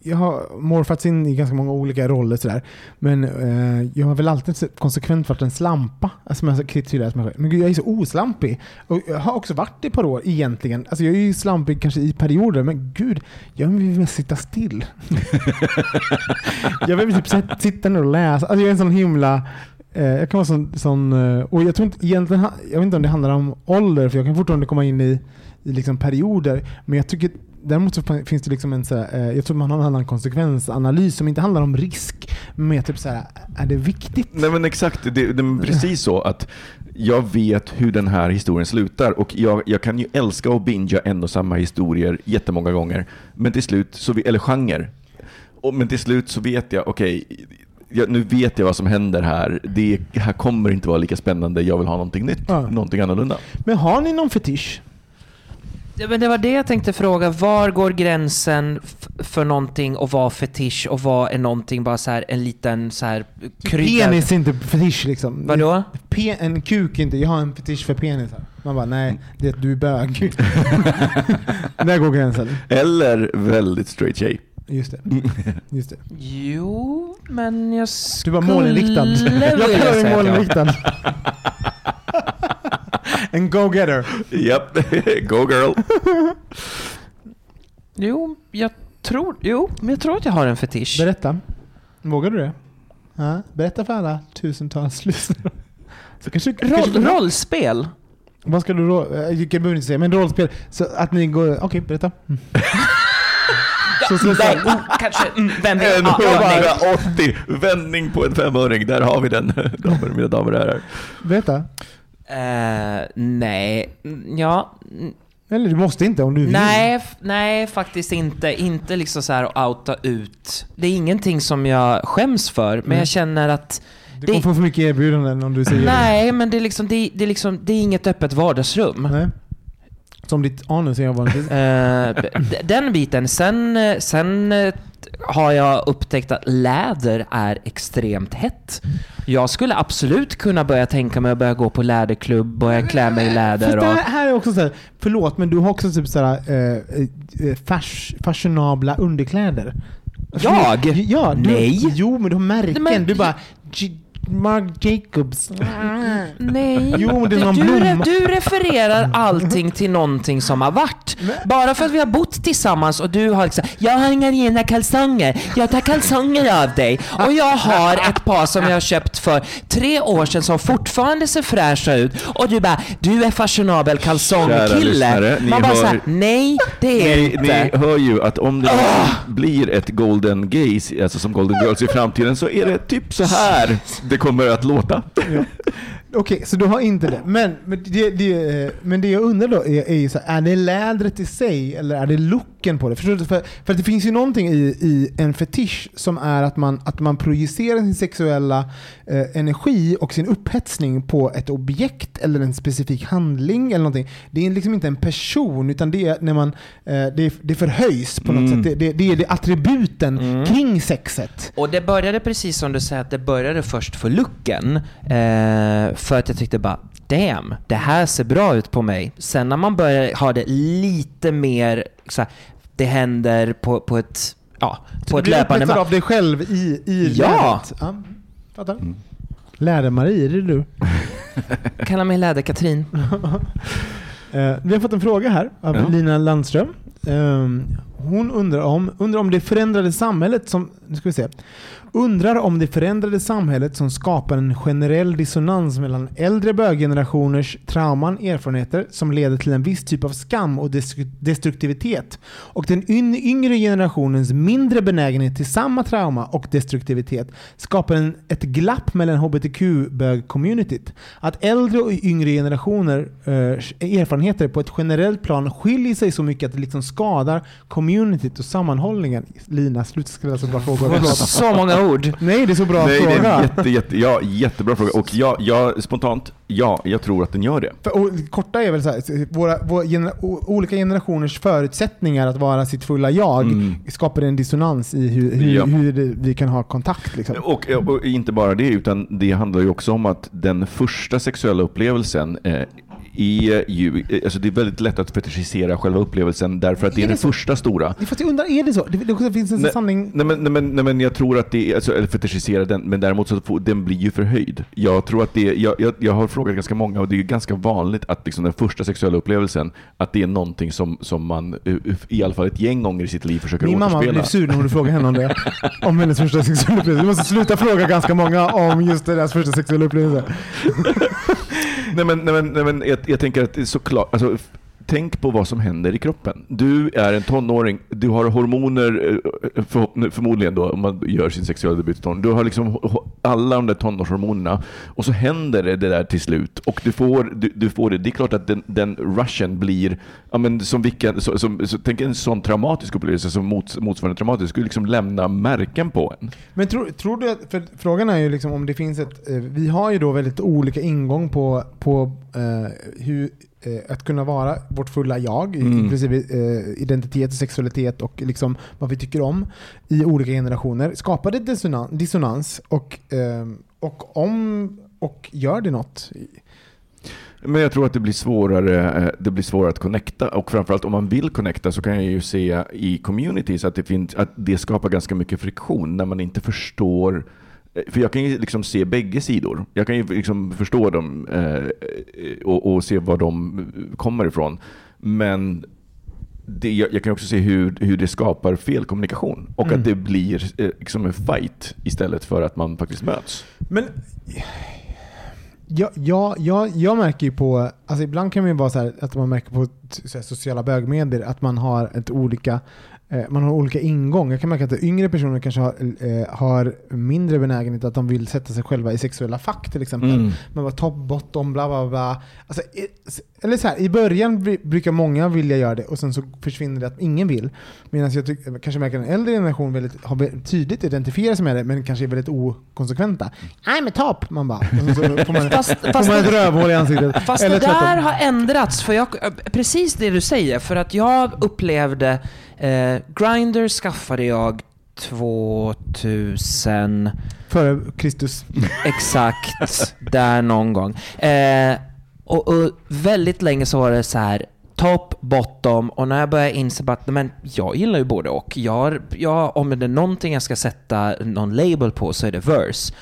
jag har morfats in i ganska många olika roller sådär. Men eh, jag har väl alltid konsekvent varit en slampa. Alltså man har alltså, kritiserat mig själv. Men gud, jag är så oslampig. Och jag har också varit det ett par år egentligen. Alltså jag är ju slampig kanske i perioder, men gud, jag vill mest sitta still. jag vill typ sitta ner och läsa. Alltså jag är en sån himla Eh, jag kan vara sån, sån eh, och jag tror inte egentligen, jag vet inte om det handlar om ålder, för jag kan fortfarande komma in i, i liksom perioder. Men jag tycker Däremot så finns det liksom en så här, eh, jag tror man har en annan konsekvensanalys som inte handlar om risk, men mer typ så här, är det viktigt? Nej men exakt, det, det är precis så att jag vet hur den här historien slutar och jag, jag kan ju älska att bingea en och samma historier jättemånga gånger. Men till slut, så vi, eller genre. Och, men till slut så vet jag, okej, jag, nu vet jag vad som händer här. Det här kommer inte vara lika spännande, jag vill ha någonting nytt, Ja. någonting annorlunda. Men har ni någon fetisch? Ja, men det var det jag tänkte fråga. Var går gränsen för någonting och vad fetisch och vad är någonting bara så här en liten så här krydda? Penis är inte fetisch liksom. Vadå? Pe- en kuk inte, jag har en fetisch för penisar. Man bara, nej, det är att du är bög. Där går gränsen. Eller väldigt straight tjej. Just det. Just det. Jo, men jag Du var skulle målinriktad. Jag kallar dig målinriktad. en go-getter. Japp, go girl. Jo, jag tror, jo, men jag tror att jag har en fetisch. Berätta. Vågar du det? Ja, berätta för alla tusentals lyssnare. Så kanske, kanske Roll, rollspel? Vad ska du då? Jag behöver inte säga, men rollspel. Så att ni går... Okej, berätta. Mm. Så Nej, oh, kanske mm, vändning. En Ja, ja, nej. 180 vändning på en femöring. Där har vi den, damer, mina damer och herrar. Berätta. Eh, nej, ja. Eller du måste inte om du vill. Nej, nej, faktiskt inte. Inte liksom så här att outa ut. Det är ingenting som jag skäms för, men Mm. jag känner att Du kommer få för mycket erbjudanden om du säger Nej, men det är liksom, det, det är liksom, det är inget öppet vardagsrum. det. Nej. Som ditt anus är vanligtvis. Eh, d- den biten. Sen, eh, sen eh, har jag upptäckt att läder är extremt hett. Jag skulle absolut kunna börja tänka mig att börja gå på läderklubb, börja klä mig i Fast läder det här, här är också så här, förlåt men du har också typ såhär eh, eh, fas, fashionabla underkläder. Jag? Ja, du, Nej. Jo men du har märken. Men- du bara Marc Jacobs. Nej, Jo, det är någon du, blomma. du refererar allting till någonting som har varit. Bara för att vi har bott tillsammans och du har liksom, jag har inga rena kalsonger, jag tar kalsonger av dig. Och jag har ett par som jag har köpt för tre år sedan som fortfarande ser fräscha ut. Och du bara, du är fashionabel kalsongkille. Man bara hör- såhär, nej det är Ni, inte. ni hör ju att om det blir ett Golden Gaze, alltså som Golden Girls i framtiden, så är det typ så här det kommer att låta. Okej, så du har inte det. Men, men, det, det, eh, men det jag undrar då är, är ju så här, är det lädret i sig eller är det looken på det? Förstår du? För, för att det finns ju någonting i, i en fetisch som är att man, att man projicerar sin sexuella eh, energi och sin upphetsning på ett objekt eller en specifik handling eller någonting. Det är liksom inte en person utan det är när man eh, det, det förhöjs på något Mm. sätt. Det, det, det är det attributen kring sexet. Och det började precis som du säger, att det började först för looken. Eh, för att jag tyckte bara, damn, det här ser bra ut på mig. Sen när man börjar ha det lite mer, så här, det händer på, på ett, ja, på Du ett löpande band. av dig själv i, i Ja. lädret. Ja. Fattar. Läder-Marie, är det du? Kalla mig Läder-Katrin. Eh, vi har fått en fråga här av Ja. Lina Landström. Ehm, hon undrar om, undrar om det förändrade samhället som, nu ska vi se. Undrar om det förändrade samhället som skapar en generell dissonans mellan äldre böggenerationers trauman, erfarenheter som leder till en viss typ av skam och destruktivitet och den yngre generationens mindre benägenhet till samma trauma och destruktivitet skapar en, ett glapp mellan hbtq-bög-communityt. Att äldre och yngre generationers eh, erfarenheter på ett generellt plan skiljer sig så mycket att det liksom skadar communityt och sammanhållningen. Lina, sluta ställa så bra frågor. Så många ord. Nej, det är så bra Nej, det är fråga. en jätte, jätte, ja, jättebra fråga. Och ja, ja, spontant, ja, jag tror att den gör det. För, och, korta är väl så här, våra, våra genera, o, olika generationers förutsättningar att vara sitt fulla jag Mm. skapar en dissonans i hur, hur, Ja. hur vi kan ha kontakt. Liksom. Och, och inte bara det, utan det handlar ju också om att den första sexuella upplevelsen eh, är ju, eh, alltså det är väldigt lätt att fetischisera själva upplevelsen därför att det är, Är det den så? första stora. Fast jag undrar, är det så? Det, det finns en Nej, sanning... Nej men, nej, men, nej, men jag tror att det är, alltså, eller fetischisera den, men däremot så får, den blir ju förhöjd. Jag tror att det är, jag, jag, jag har frågat ganska många och det är ganska vanligt att liksom den första sexuella upplevelsen, att det är någonting som, som man eh, i alla fall ett gäng gånger i sitt liv försöker Min mamma återspela. blev sur när du frågade henne om det. Om hennes första sexuella upplevelse. Du måste sluta fråga ganska många om just deras första sexuella upplevelse. Nej men, nej, men, nej, men jag, jag tänker att det är såklart, alltså, tänk på vad som händer i kroppen. Du är en tonåring, du har hormoner, eh, eh, för, förmodligen då, om man gör sin sexuella debut i tonåren. Du har liksom alla de där tonårshormonerna och så händer det, det där till slut. Och du får, du, du får det. Det är klart att den, den rushen blir, ja, men som vilken, så, som, så, tänk en sån traumatisk upplevelse som mots, motsvarande traumatisk, skulle liksom lämna märken på en. Men tror, tror du att, för frågan är ju liksom om det finns ett, eh, vi har ju då väldigt olika ingång på, på eh, hur, att kunna vara vårt fulla jag, Mm. inklusive eh, identitet och sexualitet och liksom vad vi tycker om i olika generationer. Skapar det dissonans, och, eh, och om och gör det något? Men jag tror att det blir svårare, eh, det blir svårare att connecta och framförallt om man vill connecta så kan jag ju se i communities att det, finns, att det skapar ganska mycket friktion när man inte förstår eh, för jag kan ju liksom se bägge sidor. Jag kan ju liksom förstå dem eh, och, och, se var de kommer ifrån. Men det, jag, jag, kan också se hur, hur det skapar felkommunikation och mm. att det blir eh, liksom en fight istället för att man faktiskt möts. Men Ja, ja, ja, jag märker ju på, alltså ibland kan det vara så här, att man märker på här, sociala bögmedier att man har ett olika Eh, man har olika ingång. Jag kan märka att yngre personer kanske har, eh, har mindre benägenhet att de vill sätta sig själva i sexuella fack till exempel. Mm. Man var top, bottom, bla bla bla. Alltså, eller så här, I början brukar många vilja göra det och sen så försvinner det att ingen vill. Medan jag tycker, kanske märker att en äldre generation väldigt, har tydligt identifierar sig med det men kanske är väldigt okonsekventa. I'm a top! Man bara. Och så får man, fast, får man ett rövhål i ansiktet. Fast eller det där har ändrats. För jag, precis det du säger. För att jag upplevde Eh, Grindr skaffade jag 2000... Före Kristus. Exakt, där någon gång. Eh, och, och, väldigt länge så var det så här top, bottom och när jag började inse att men jag gillar ju både och. Jag, jag, om det är någonting jag ska sätta någon label på så är det verse.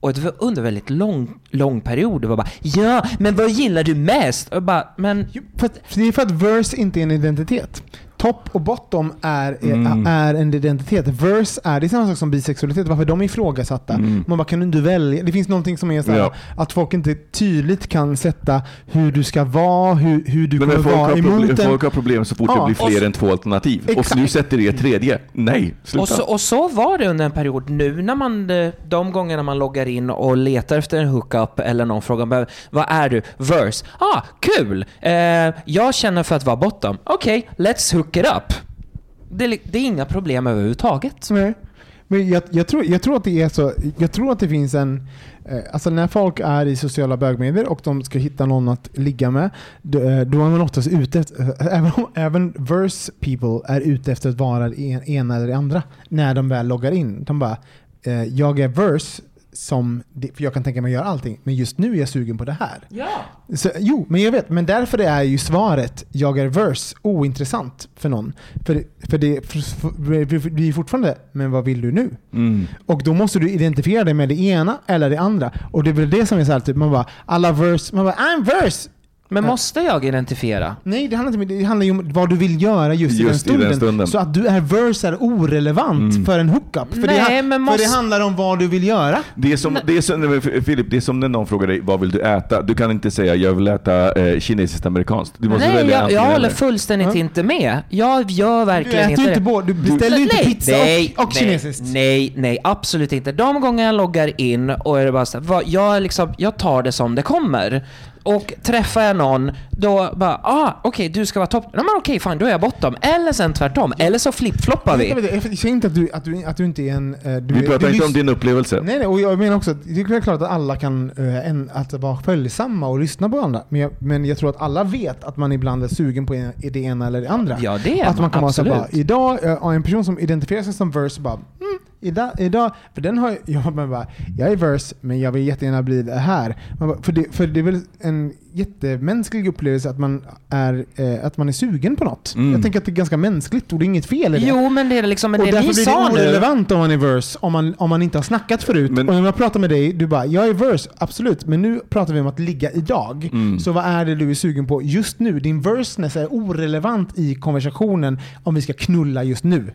Och det var under väldigt lång, lång period. Det var bara ja, men vad gillar du mest? Och bara, men... För, det är för att verse inte är en identitet topp och bottom är, mm. är en identitet. Verse är, det är samma sak som bisexualitet. Varför de är ifrågasatta. Mm. Man bara, kan du inte välja? Det finns någonting som är så ja. att folk inte tydligt kan sätta hur du ska vara, hur, hur du kommer vara emot problem, en... Folk har problem så fort ja. det blir fler så, än två alternativ. Exakt. Och du sätter det tredje. Nej, sluta. Och så, och så var det under en period. Nu när man, de gångerna man loggar in och letar efter en hookup eller någon frågar vad är du? Verse. Ah, kul! Eh, jag känner för att vara bottom. Okej, okay, let's hook it up. Det, det är inga problem överhuvudtaget. Nej. Men jag, jag, tror, jag tror att det är så. Jag tror att det finns en... Eh, alltså när folk är i sociala bögmedier och de ska hitta någon att ligga med, då, eh, då är man oftast ute efter, eh, även, även verse people är ute efter att vara det ena eller det andra när de väl loggar in. De bara, eh, jag är verse som, för jag kan tänka mig att göra allting, men just nu är jag sugen på det här. Ja. Så, jo, men jag vet, men därför är ju svaret jag är verse ointressant för någon. För, för det blir fortfarande, men vad vill du nu? Mm. Och då måste du identifiera dig med det ena eller det andra. Och det är väl det som är så här, typ, man bara, alla verse, man bara I'm verse! Men måste jag identifiera? Nej, det handlar, inte, det handlar ju om vad du vill göra just, just i, den stunden. i den stunden. Så att du är verse är orelevant mm. för en hookup. För, Nej, det, men måste... för det handlar om vad du vill göra. Det är som, det är som, Filip, det är som när någon frågar dig vad vill du äta? Du kan inte säga jag vill äta eh, kinesiskt amerikanskt. Du måste Nej, välja jag, jag håller fullständigt ja. inte med. Jag gör verkligen inte det. Inte både, du beställer du, inte nej, pizza nej, och, och nej, kinesiskt. Nej, nej, absolut inte. De gånger jag loggar in och är det bara så här, jag, liksom, jag tar det som det kommer. Och träffar jag någon, då bara ah, okej okay, du ska vara topp. Ja, men okej, okay, fine, då är jag bottom. Eller sen tvärtom. Eller så flip-floppar vi. Jag säger inte att du, att, du, att du inte är en... Eh, du, vi pratar du, inte om din upplevelse. Nej, nej, och jag menar också att det är klart att alla kan uh, en, att vara följsamma och lyssna på andra. Men jag, men jag tror att alla vet att man ibland är sugen på en, det ena eller det andra. Ja, det är Att man kan absolut. vara så bara, idag, uh, en person som identifierar sig som verse bara, mm, idag, idag, för den har jag, man bara, jag är verse men jag vill jättegärna bli det här. Bara, för, det, för det är väl en jättemänsklig upplevelse att man är, eh, att man är sugen på något. Mm. Jag tänker att det är ganska mänskligt och det är inget fel i det. Jo, men det är liksom, men och det därför blir det orelevant om man är verse, om man, om man inte har snackat förut. Men, och när jag pratar med dig, du bara, jag är verse, absolut, men nu pratar vi om att ligga idag. Mm. Så vad är det du är sugen på just nu? Din verseness är orelevant i konversationen om vi ska knulla just nu.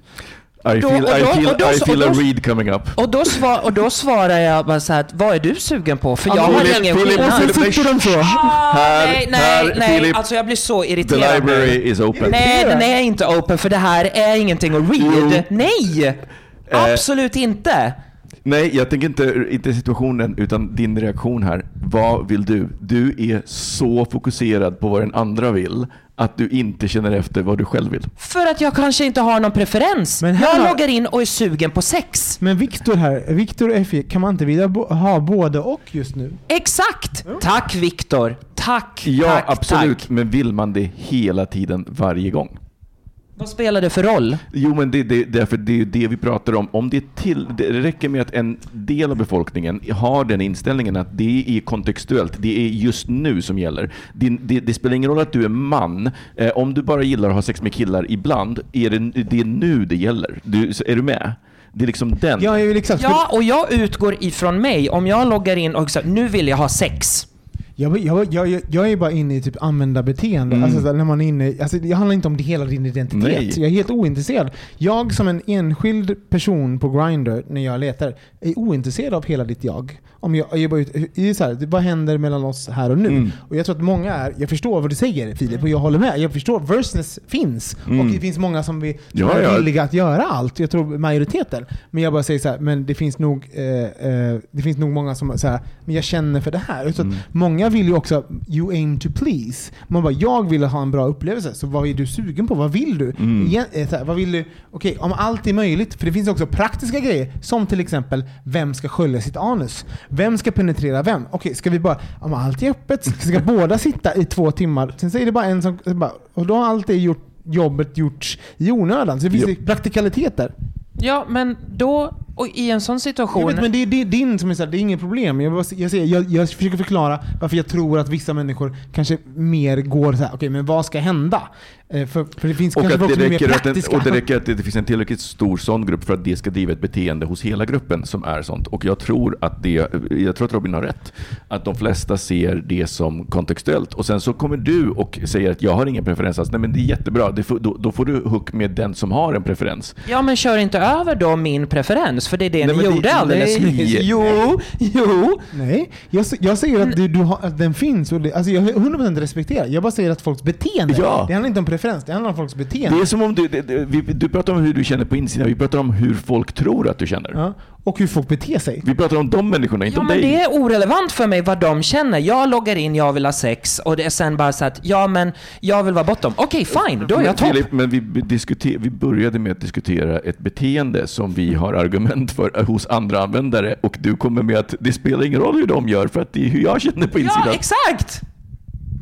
I feel, då, I feel, då, I feel a read coming up. Och då, svar, och då svarar jag bara så här, vad är du sugen på? För jag har ingen skillnad. Och så sitter de så. Här, nej, nej, nej. Philip, alltså jag blir så irriterad. The library is open. Nej, den är inte open för det här är ingenting att read. Jo. Nej! Eh, Absolut inte. Nej, jag tänker inte, inte situationen utan din reaktion här. Vad vill du? Du är så fokuserad på vad den andra vill att du inte känner efter vad du själv vill? För att jag kanske inte har någon preferens. Men jag har... loggar in och är sugen på sex. Men Viktor här, Viktor och Effie, kan man inte vilja ha både och just nu? Exakt! Mm. Tack Viktor. Tack, Ja, tack, absolut. Tack. Men vill man det hela tiden, varje gång? Vad spelar det för roll? Jo, men det, det, därför det är ju det vi pratar om. Om det, är till, det räcker med att en del av befolkningen har den inställningen att det är kontextuellt, det är just nu som gäller. Det, det, det spelar ingen roll att du är man. Eh, om du bara gillar att ha sex med killar ibland, är det, det är nu det gäller. Du, är du med? Det är liksom den. Väl exakt. Ja, och jag utgår ifrån mig. Om jag loggar in och säger nu vill jag ha sex. Jag, jag, jag, jag är bara inne i typ användarbeteende. Alltså, så här, när man är inne, alltså, det handlar inte om det hela din identitet. Nej. Jag är helt ointresserad. Jag som en enskild person på Grindr när jag letar, är ointresserad av hela ditt jag. Om jag, bara, ut- det är så här, vad händer mellan oss här och nu? Mm. Och jag tror att många är, jag förstår vad du säger Filip, och jag håller med. Jag förstår, verseness finns. Och det finns många som, vi, som Mm. Ja, är ja. villiga att göra allt. Jag tror majoriteten. Men jag bara säger så här, men det finns nog, eh, eh, det finns nog många som här, men jag känner för det här. Så Mm. Många vill ju också, you aim to please. Man bara, jag vill ha en bra upplevelse, så vad är du sugen på? Vad vill du? Mm. Igen, eh, så här, vad vill du? Okej, om allt är möjligt, för det finns också praktiska grejer, som till exempel, vem ska skölja sitt anus? Vem ska penetrera vem? Okej, ska vi bara, om allt är öppet, ska båda sitta i två timmar, sen så är det bara en som, och då har allt det gjort, jobbet gjorts i onödan. Så det finns Ja. ju praktikaliteter. Ja, men då, och i en sån Jag situation... vet, men det är, det är din som är såhär, det är inget problem. Jag, bara, jag, säger, jag, jag försöker förklara varför jag tror att vissa människor kanske mer går så här. okej men vad ska hända? Eh, för, för det finns Och, kanske att det räcker att, den, och det räcker att det finns en tillräckligt stor sån grupp för att det ska driva ett beteende hos hela gruppen som är sånt. Och jag tror att det, jag tror att Robin har rätt. Att de flesta ser det som kontextuellt. Och sen så kommer du och säger att jag har ingen preferens alls. Nej men det är jättebra. Det får, då, då får du hook med den som har en preferens. Ja, men kör inte över då min preferens, för det är det Nej, ni det- gjorde alldeles nej. nyss. Jo, jo. Nej, jag, jag säger att, du, du har, att den finns och det, alltså jag 100% respekterar. Jag bara säger att folks beteende, Ja. det handlar inte om preferens, det handlar om folks beteende. Det är som om du, det, det, vi, du pratar om hur du känner på insidan. Vi pratar om hur folk tror att du känner. Ja. Och hur folk beter sig. Vi pratar om de människorna, inte Ja, om men dig. det är orelevant för mig vad de känner. Jag loggar in, jag vill ha sex och det är sen bara så att, ja men jag vill vara bottom. Okej, fine, då är jag topp. Filip, men vi, diskuter, vi började med att diskutera ett beteende som vi har argument för hos andra användare och du kommer med att det spelar ingen roll hur de gör för att det är hur jag känner på insidan. Ja, exakt!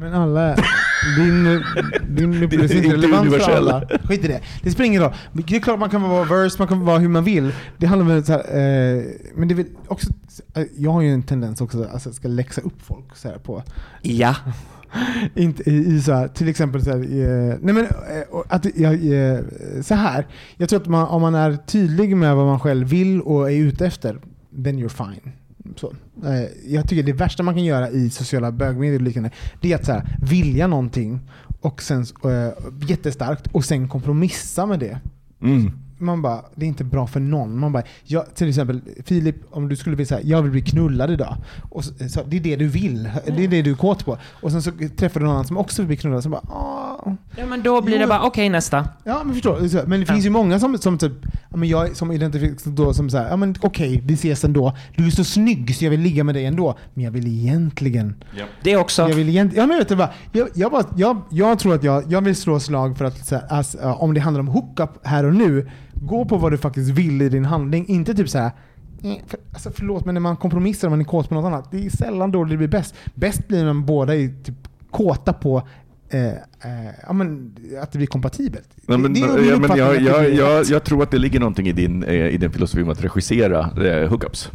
Men alla, din, din upplevelse är inte relevant för alla. Skit i det. Det spelar ingen roll. Det är klart man kan vara verse, man kan vara hur man vill. Det handlar om så här, eh, men det är väl också, eh, jag har ju en tendens också att alltså, jag ska läxa upp folk så här på Ja. inte i, i så här, till exempel så här, eh, nej men, eh, att, jag, eh, så här. Jag tror att man, om man är tydlig med vad man själv vill och är ute efter, then you're fine. Så. Eh, jag tycker det värsta man kan göra i sociala bögmedier och liknande, det är att så här, vilja någonting och sen, äh, jättestarkt och sen kompromissa med det. Mm. Man bara, det är inte bra för någon. Man bara, jag, till exempel Filip, om du skulle vilja säga jag vill bli knullad idag. Och så, så, det är det du vill. Det är det du är kåt på. Och sen så träffar du någon annan som också vill bli knullad. Så bara, Åh. Ja, men då blir Jo. det bara, okej nästa. Ja, men förstår Men det finns ju många som, som typ, ja, men jag som identifierar då som säger, ja men okej, vi ses ändå. Du är så snygg så jag vill ligga med dig ändå. Men jag vill egentligen Det också. jag vill egentligen, ja men vet du vad? Jag, jag, bara, jag, jag tror att jag, jag vill slå slag för att så här, alltså, ja, om det handlar om hookup här och nu, gå på vad du faktiskt vill i din handling. Inte typ så här. eh, För, alltså förlåt men när man kompromissar och man är kåt på något annat, det är sällan då det blir bäst. Bäst blir man båda är typ kåta på eh, eh, ja, men, att det blir kompatibelt. Ja, men, det, det är ja, men jag, jag, jag, jag tror att det ligger någonting i din, eh, i din filosofi om att regissera eh, hookups.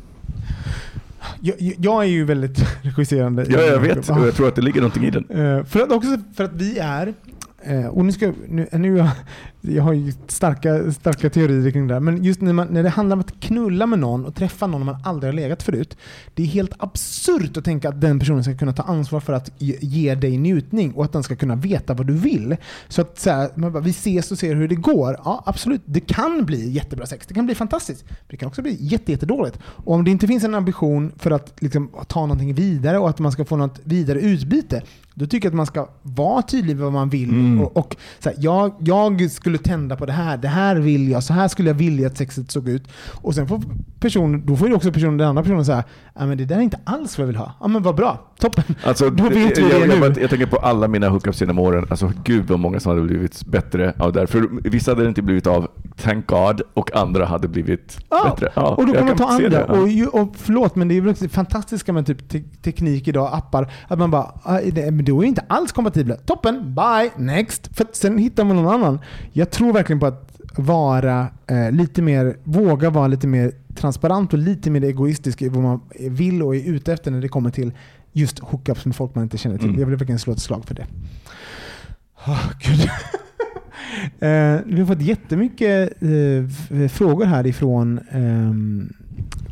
Jag, jag, är ju väldigt regisserande. i Ja, jag vet. Och jag tror att det ligger någonting i den. Eh, för att också för att vi är, Eh, och nu ska, nu, eh, nu jag, jag har ju starka, starka teorier kring det där, men just när, man, när det handlar om att knulla med någon och träffa någon man aldrig har legat förut. Det är helt absurt att tänka att den personen ska kunna ta ansvar för att ge, dig njutning och att den ska kunna veta vad du vill. Så att så här, man bara, vi ses och ser hur det går. Ja, absolut. Det kan bli jättebra sex. Det kan bli fantastiskt. Men det kan också bli jätte, jättedåligt. Och om det inte finns en ambition för att liksom, ta någonting vidare och att man ska få något vidare utbyte, då tycker jag att man ska vara tydlig med vad man vill. Mm. Och, och så här, jag, jag skulle tända på det här, det här vill jag, så här skulle jag vilja att sexet såg ut. Och sen får personen, då får ju också personen, den andra personen säga, ja men det där är inte alls vad jag vill ha. Ja men vad bra, toppen. Alltså, Då vet vi det jag, nu. jag, jag tänker på alla mina hookups genom åren. Alltså, gud vad många som hade blivit bättre av det. För vissa hade det inte blivit av, thank God, och andra hade blivit Ja, bättre. och då kan man ta andra. det, ja. Och, ju- och förlåt, men det är väl fantastiska med typ te teknik idag, appar, att man bara, "Ah, det, då är inte alls kompatibla. Toppen, bye, next. För sen hittar man någon annan. jag tror verkligen på att vara eh, lite mer, våga vara lite mer transparent och lite mer egoistisk i vad man vill och är ute efter när det kommer till just hookups med folk man inte känner till. Mm. Jag vill verkligen slå ett slag för det. Oh, Gud. Eh, vi har fått jättemycket eh, frågor här ifrån ehm,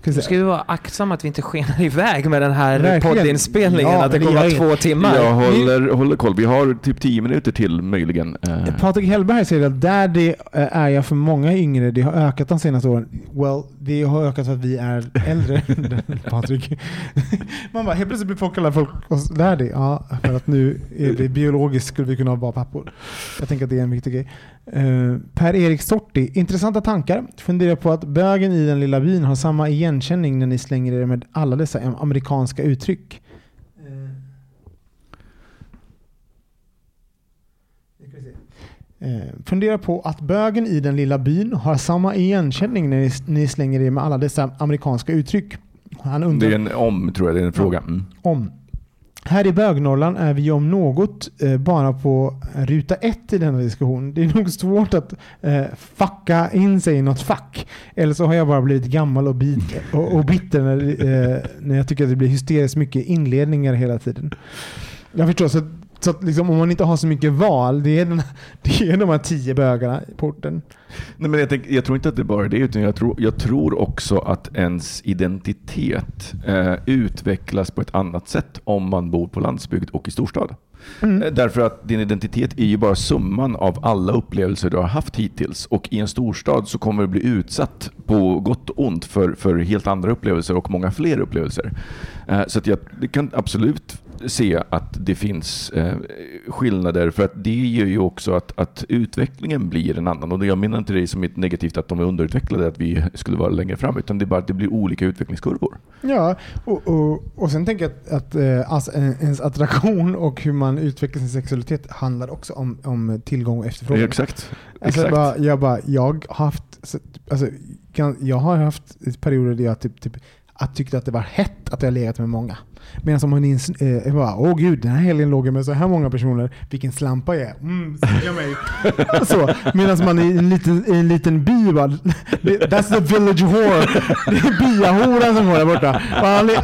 vi Nu ska vi vara aktsamma att vi inte skenar iväg med den här Verkligen. poddinspelningen, Ja, att det kommer vara två timmar. Jag håller, håller koll. Vi har typ tio minuter till möjligen. Eh, Patrik Hellberg säger att daddy eh, är jag för många yngre. Det har ökat de senaste åren. Well, det har ökat för att vi är äldre. Patrik. Man bara, helt plötsligt blir folk kallar folk oss daddy. Ja, för att nu är det biologiskt skulle vi kunna vara pappor. Jag tänker att det är en viktig grej. Eh, Per-Erik Sorti, intressanta tankar. Funderar på att bögen i den lilla byn har samma igenkänning när ni slänger er med alla dessa amerikanska uttryck. Eh. Eh, fundera på att bögen i den lilla byn har samma igenkänning när ni, ni slänger er med alla dessa amerikanska uttryck. Han undrar det är en om, tror jag. Det är en fråga. Mm. om. Här i bögnollan är vi om något eh, bara på ruta ett i denna diskussion. Det är nog svårt att eh, fucka in sig i något fack. Eller så har jag bara blivit gammal och, bit, och, och bitter när, eh, när jag tycker att det blir hysteriskt mycket inledningar hela tiden. Jag förstår, så, så att liksom, om man inte har så mycket val, det är, den, det är de här tio bögarna i porten. Nej, men jag, tänk, jag tror inte att det är bara det, utan jag tror, jag tror också att ens identitet eh, utvecklas på ett annat sätt om man bor på landsbygd och i storstad. Eh, Därför att din identitet är ju bara summan av alla upplevelser du har haft hittills. Och i en storstad så kommer du bli utsatt på gott och ont för, för helt andra upplevelser och många fler upplevelser. Eh, Så att jag det kan absolut se att det finns eh, skillnader för att det gör ju också att, att utvecklingen blir en annan. Och jag menar inte det som ett negativt att de är underutvecklade, att vi skulle vara längre fram, utan det är bara att det blir olika utvecklingskurvor. Ja, och, och, och sen tänker jag att, att alltså, en- ens attraktion och hur man utvecklar sin sexualitet handlar också om, om tillgång och efterfrågan. Exakt. Alltså, Exakt. Bara, jag, bara, jag har haft, så- alltså, kan, jag har haft perioder där jag typ, typ att tyckte att det var hett att jag legat med många. Medan om man eh, jag bara, åh gud, den här helgen låg jag med så här många personer, vilken slampa jag är. Mm, suga mig. så, medan man i en liten, i en liten by bara, that's the village whore. Det är byahoran som går där borta.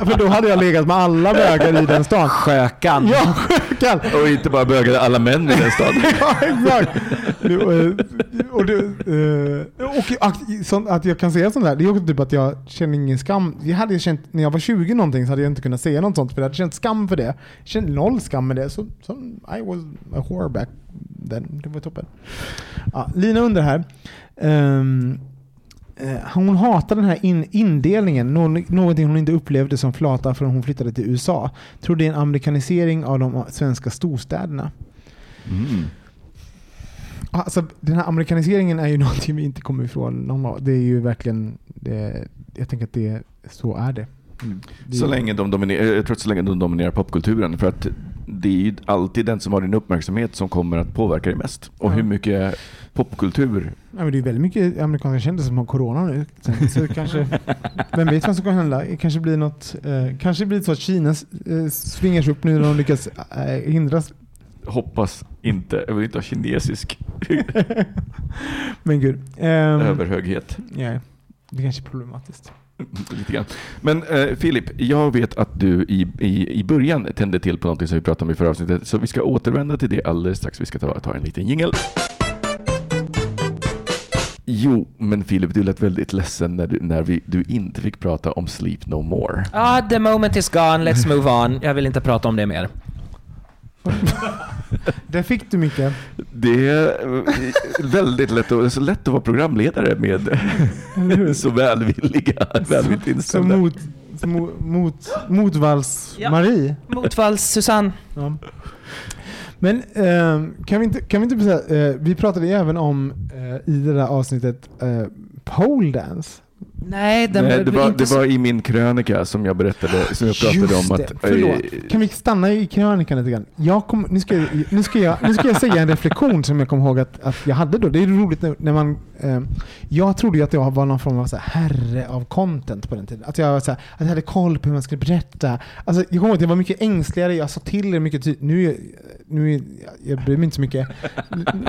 För då hade jag legat med alla bögar i den stan. Skökan. Ja, skökan. Och inte bara bögade alla män i den staden. Ja, exakt. Eh, och, det, eh, och att, att jag kan säga sånt där, det är också typ att jag känner ingen skam. Jag hade känt, när jag var 20 någonting så hade jag inte kunnat säga något sånt för jag hade känt skam för det. Jag kände noll skam med det. Så, så I was a whore back then. Det var toppen. Ja, Lina undrar här. eh, hon hatar den här in, indelningen, Nå- någonting hon inte upplevde som flata förrän hon flyttade till USA. Tror det är en amerikanisering av de svenska storstäderna. Mm. Alltså, den här amerikaniseringen är ju någonting vi inte kommer ifrån. Det är ju verkligen, det, jag tänker att det, så är det. Det Så länge de dominerar, jag tror att så länge de dominerar popkulturen. För att det är ju alltid den som har din uppmärksamhet som kommer att påverka dig mest. Och Ja. hur mycket popkultur Ja, men det är väldigt mycket amerikanska kändisar som har corona nu. Så kanske, vem vet vad som kan hända? Det kanske blir något, eh, kanske blir det så att Kina eh, svingar sig upp nu när de lyckas eh, hindras. hoppas inte, jag vill inte ha kinesisk Men gud. ehm, överhöghet. ja, det kanske är problematiskt. Lite grann. Men eh, Filip, jag vet att du i, i, i början tände till på någonting som vi pratade om i förra avsnittet, så vi ska återvända till det alldeles strax. Vi ska ta, ta en liten jingel. Jo, men Filip, du lät väldigt ledsen när, du, när vi, du inte fick prata om Sleep No More. Ah, the moment is gone, let's move on. Jag vill inte prata om det mer. Där fick du mycket. Det är eh, väldigt lätt, att- så lätt att vara programledare med så välvilliga, välvilligt Så inställda. mot, så mot, mot, motvalls-Marie. Motvalls Susanne. Ja. Men ehm, kan vi inte, kan vi inte säga, eh, vi pratade ju även om eh, i det där avsnittet eh, pole dance. Nej, den Nej, det, var, inte det så- var i min krönika som jag berättade, som jag pratade Just om det, att... förlåt. eh, Kan vi stanna i krönikan lite grann? Jag kom, nu, ska jag, nu, ska jag, nu ska jag säga en reflektion som jag kommer ihåg att, att jag hade då. Det är roligt när, när man... Eh, jag trodde ju att jag var någon form av så här, herre av content på den tiden. Att jag, var så här, att jag hade koll på hur man skulle berätta. Alltså, jag kommer ihåg att jag var mycket ängsligare, jag sa till er mycket tydligt. Nu, är- nu är, jag bryr mig inte så mycket.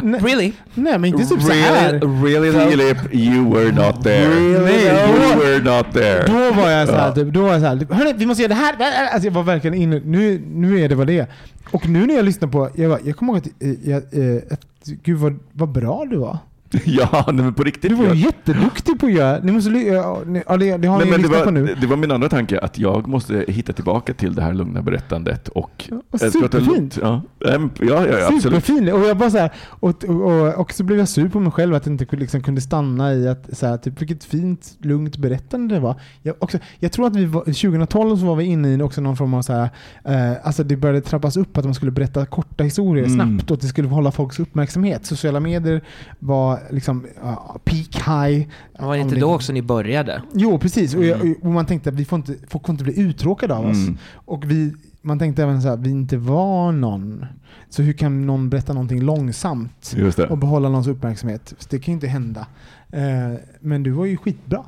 N- Really? Nej, men inte typ så här. really Filip, you were not there. Really? You were not there. Då var jag så här, Ja. typ, då var jag så här, typ, hörni, vi måste göra det här. Alltså jag var verkligen inne, nu, nu är det vad det är. Och nu när jag lyssnar på, jag, bara, jag kommer ihåg att, eh, jag, eh, att gud vad, vad bra du var. Ja, nej, men på riktigt. Du var jag- jätteduktig på att göra, ni måste, ja, ni- ja, det, det har Nej, ni lyssnat på nu. det var min andra tanke, att jag måste hitta tillbaka till det här lugna berättandet. Och, är superfint. Ja, ja, ja, ja absolut. Superfin. Och jag bara så här, och, och, och, och så blev jag sur på mig själv att jag inte liksom kunde stanna i att så här, typ, vilket fint, lugnt berättande det var. Jag, också, jag tror att vi var, 2012 så var vi inne i också någon form av så här, eh, alltså det började trappas upp att man skulle berätta korta historier Mm. snabbt och att det skulle hålla folks uppmärksamhet. Sociala medier var liksom ja, peak high. Var det inte då också ni började? Jo, precis. Och, jag, och man tänkte att vi får inte, folk får inte bli uttråkade av oss. Mm. Och vi, man tänkte även så här, vi inte var någon. Så hur kan någon berätta någonting långsamt och behålla någons uppmärksamhet? Det kan ju inte hända. Eh, men du var ju skitbra.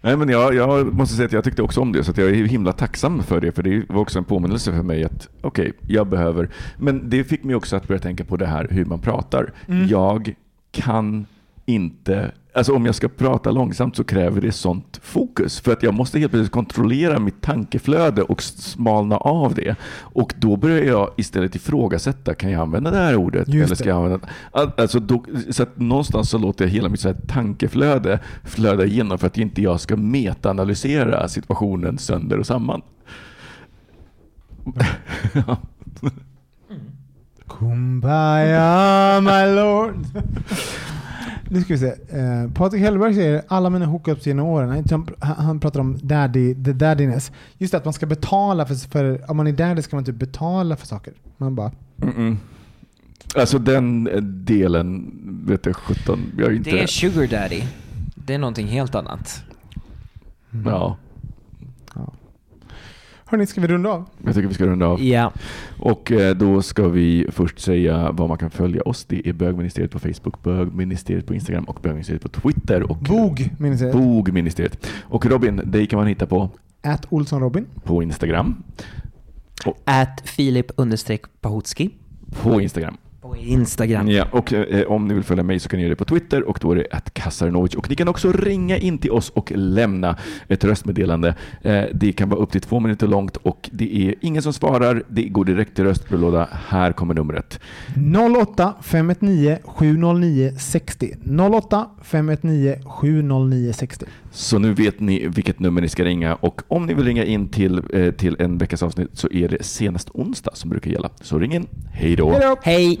Nej, men jag, jag måste säga att jag tyckte också om det, så att jag är himla tacksam för det. För det var också en påminnelse för mig att okej, jag behöver... Men det fick mig också att börja tänka på det här hur man pratar. Mm. Jag kan inte... Alltså om jag ska prata långsamt så kräver det sånt fokus. För att jag måste helt plötsligt kontrollera mitt tankeflöde och smalna av det. Och då börjar jag istället ifrågasätta, kan jag använda det här ordet? Just eller ska jag använda... Al- Alltså då, så att någonstans så låter jag hela mitt så här tankeflöde flöda igenom för att inte jag ska metaanalysera situationen sönder och samman. Kumbaya my lord. Nu ska vi se. Eh, Patrik Hellberg säger alla mina hookups genom åren. Han, pratar om daddy, the daddiness. Just det, att man ska betala för, för om man är daddy ska man typ betala för saker. Man bara, Mm-mm. Alltså den eh, delen vet jag sjutton. Jag är inte... Det är sugar daddy. Det är någonting helt annat. Ja, hörni ska vi runda av? jag tycker vi ska runda av. Ja. Och eh, då ska vi först säga var man kan följa oss. Det är bögministeriet på Facebook, bögministeriet på Instagram och bögministeriet på Twitter. Och Bog, minns jag. Bogministeriet. Och Robin, dig kan man hitta på, At Olsson Robin. på Instagram. At Filip understreck Pahutski. På Instagram. På Instagram. Ja, och eh, om ni vill följa mig så kan ni göra det på Twitter och då är det att Kasarnovic. Och ni kan också ringa in till oss och lämna ett röstmeddelande. Eh, det kan vara upp till två minuter långt och det är ingen som svarar. Det går direkt till röstbrevlåda. Här kommer numret. 08 519 709 60. 08 519 709 60. Så nu vet ni vilket nummer ni ska ringa och om ni vill ringa in till, eh, till en veckas avsnitt så är det senast onsdag som brukar gälla. Så ring in. Hej då! Hej då! Hej!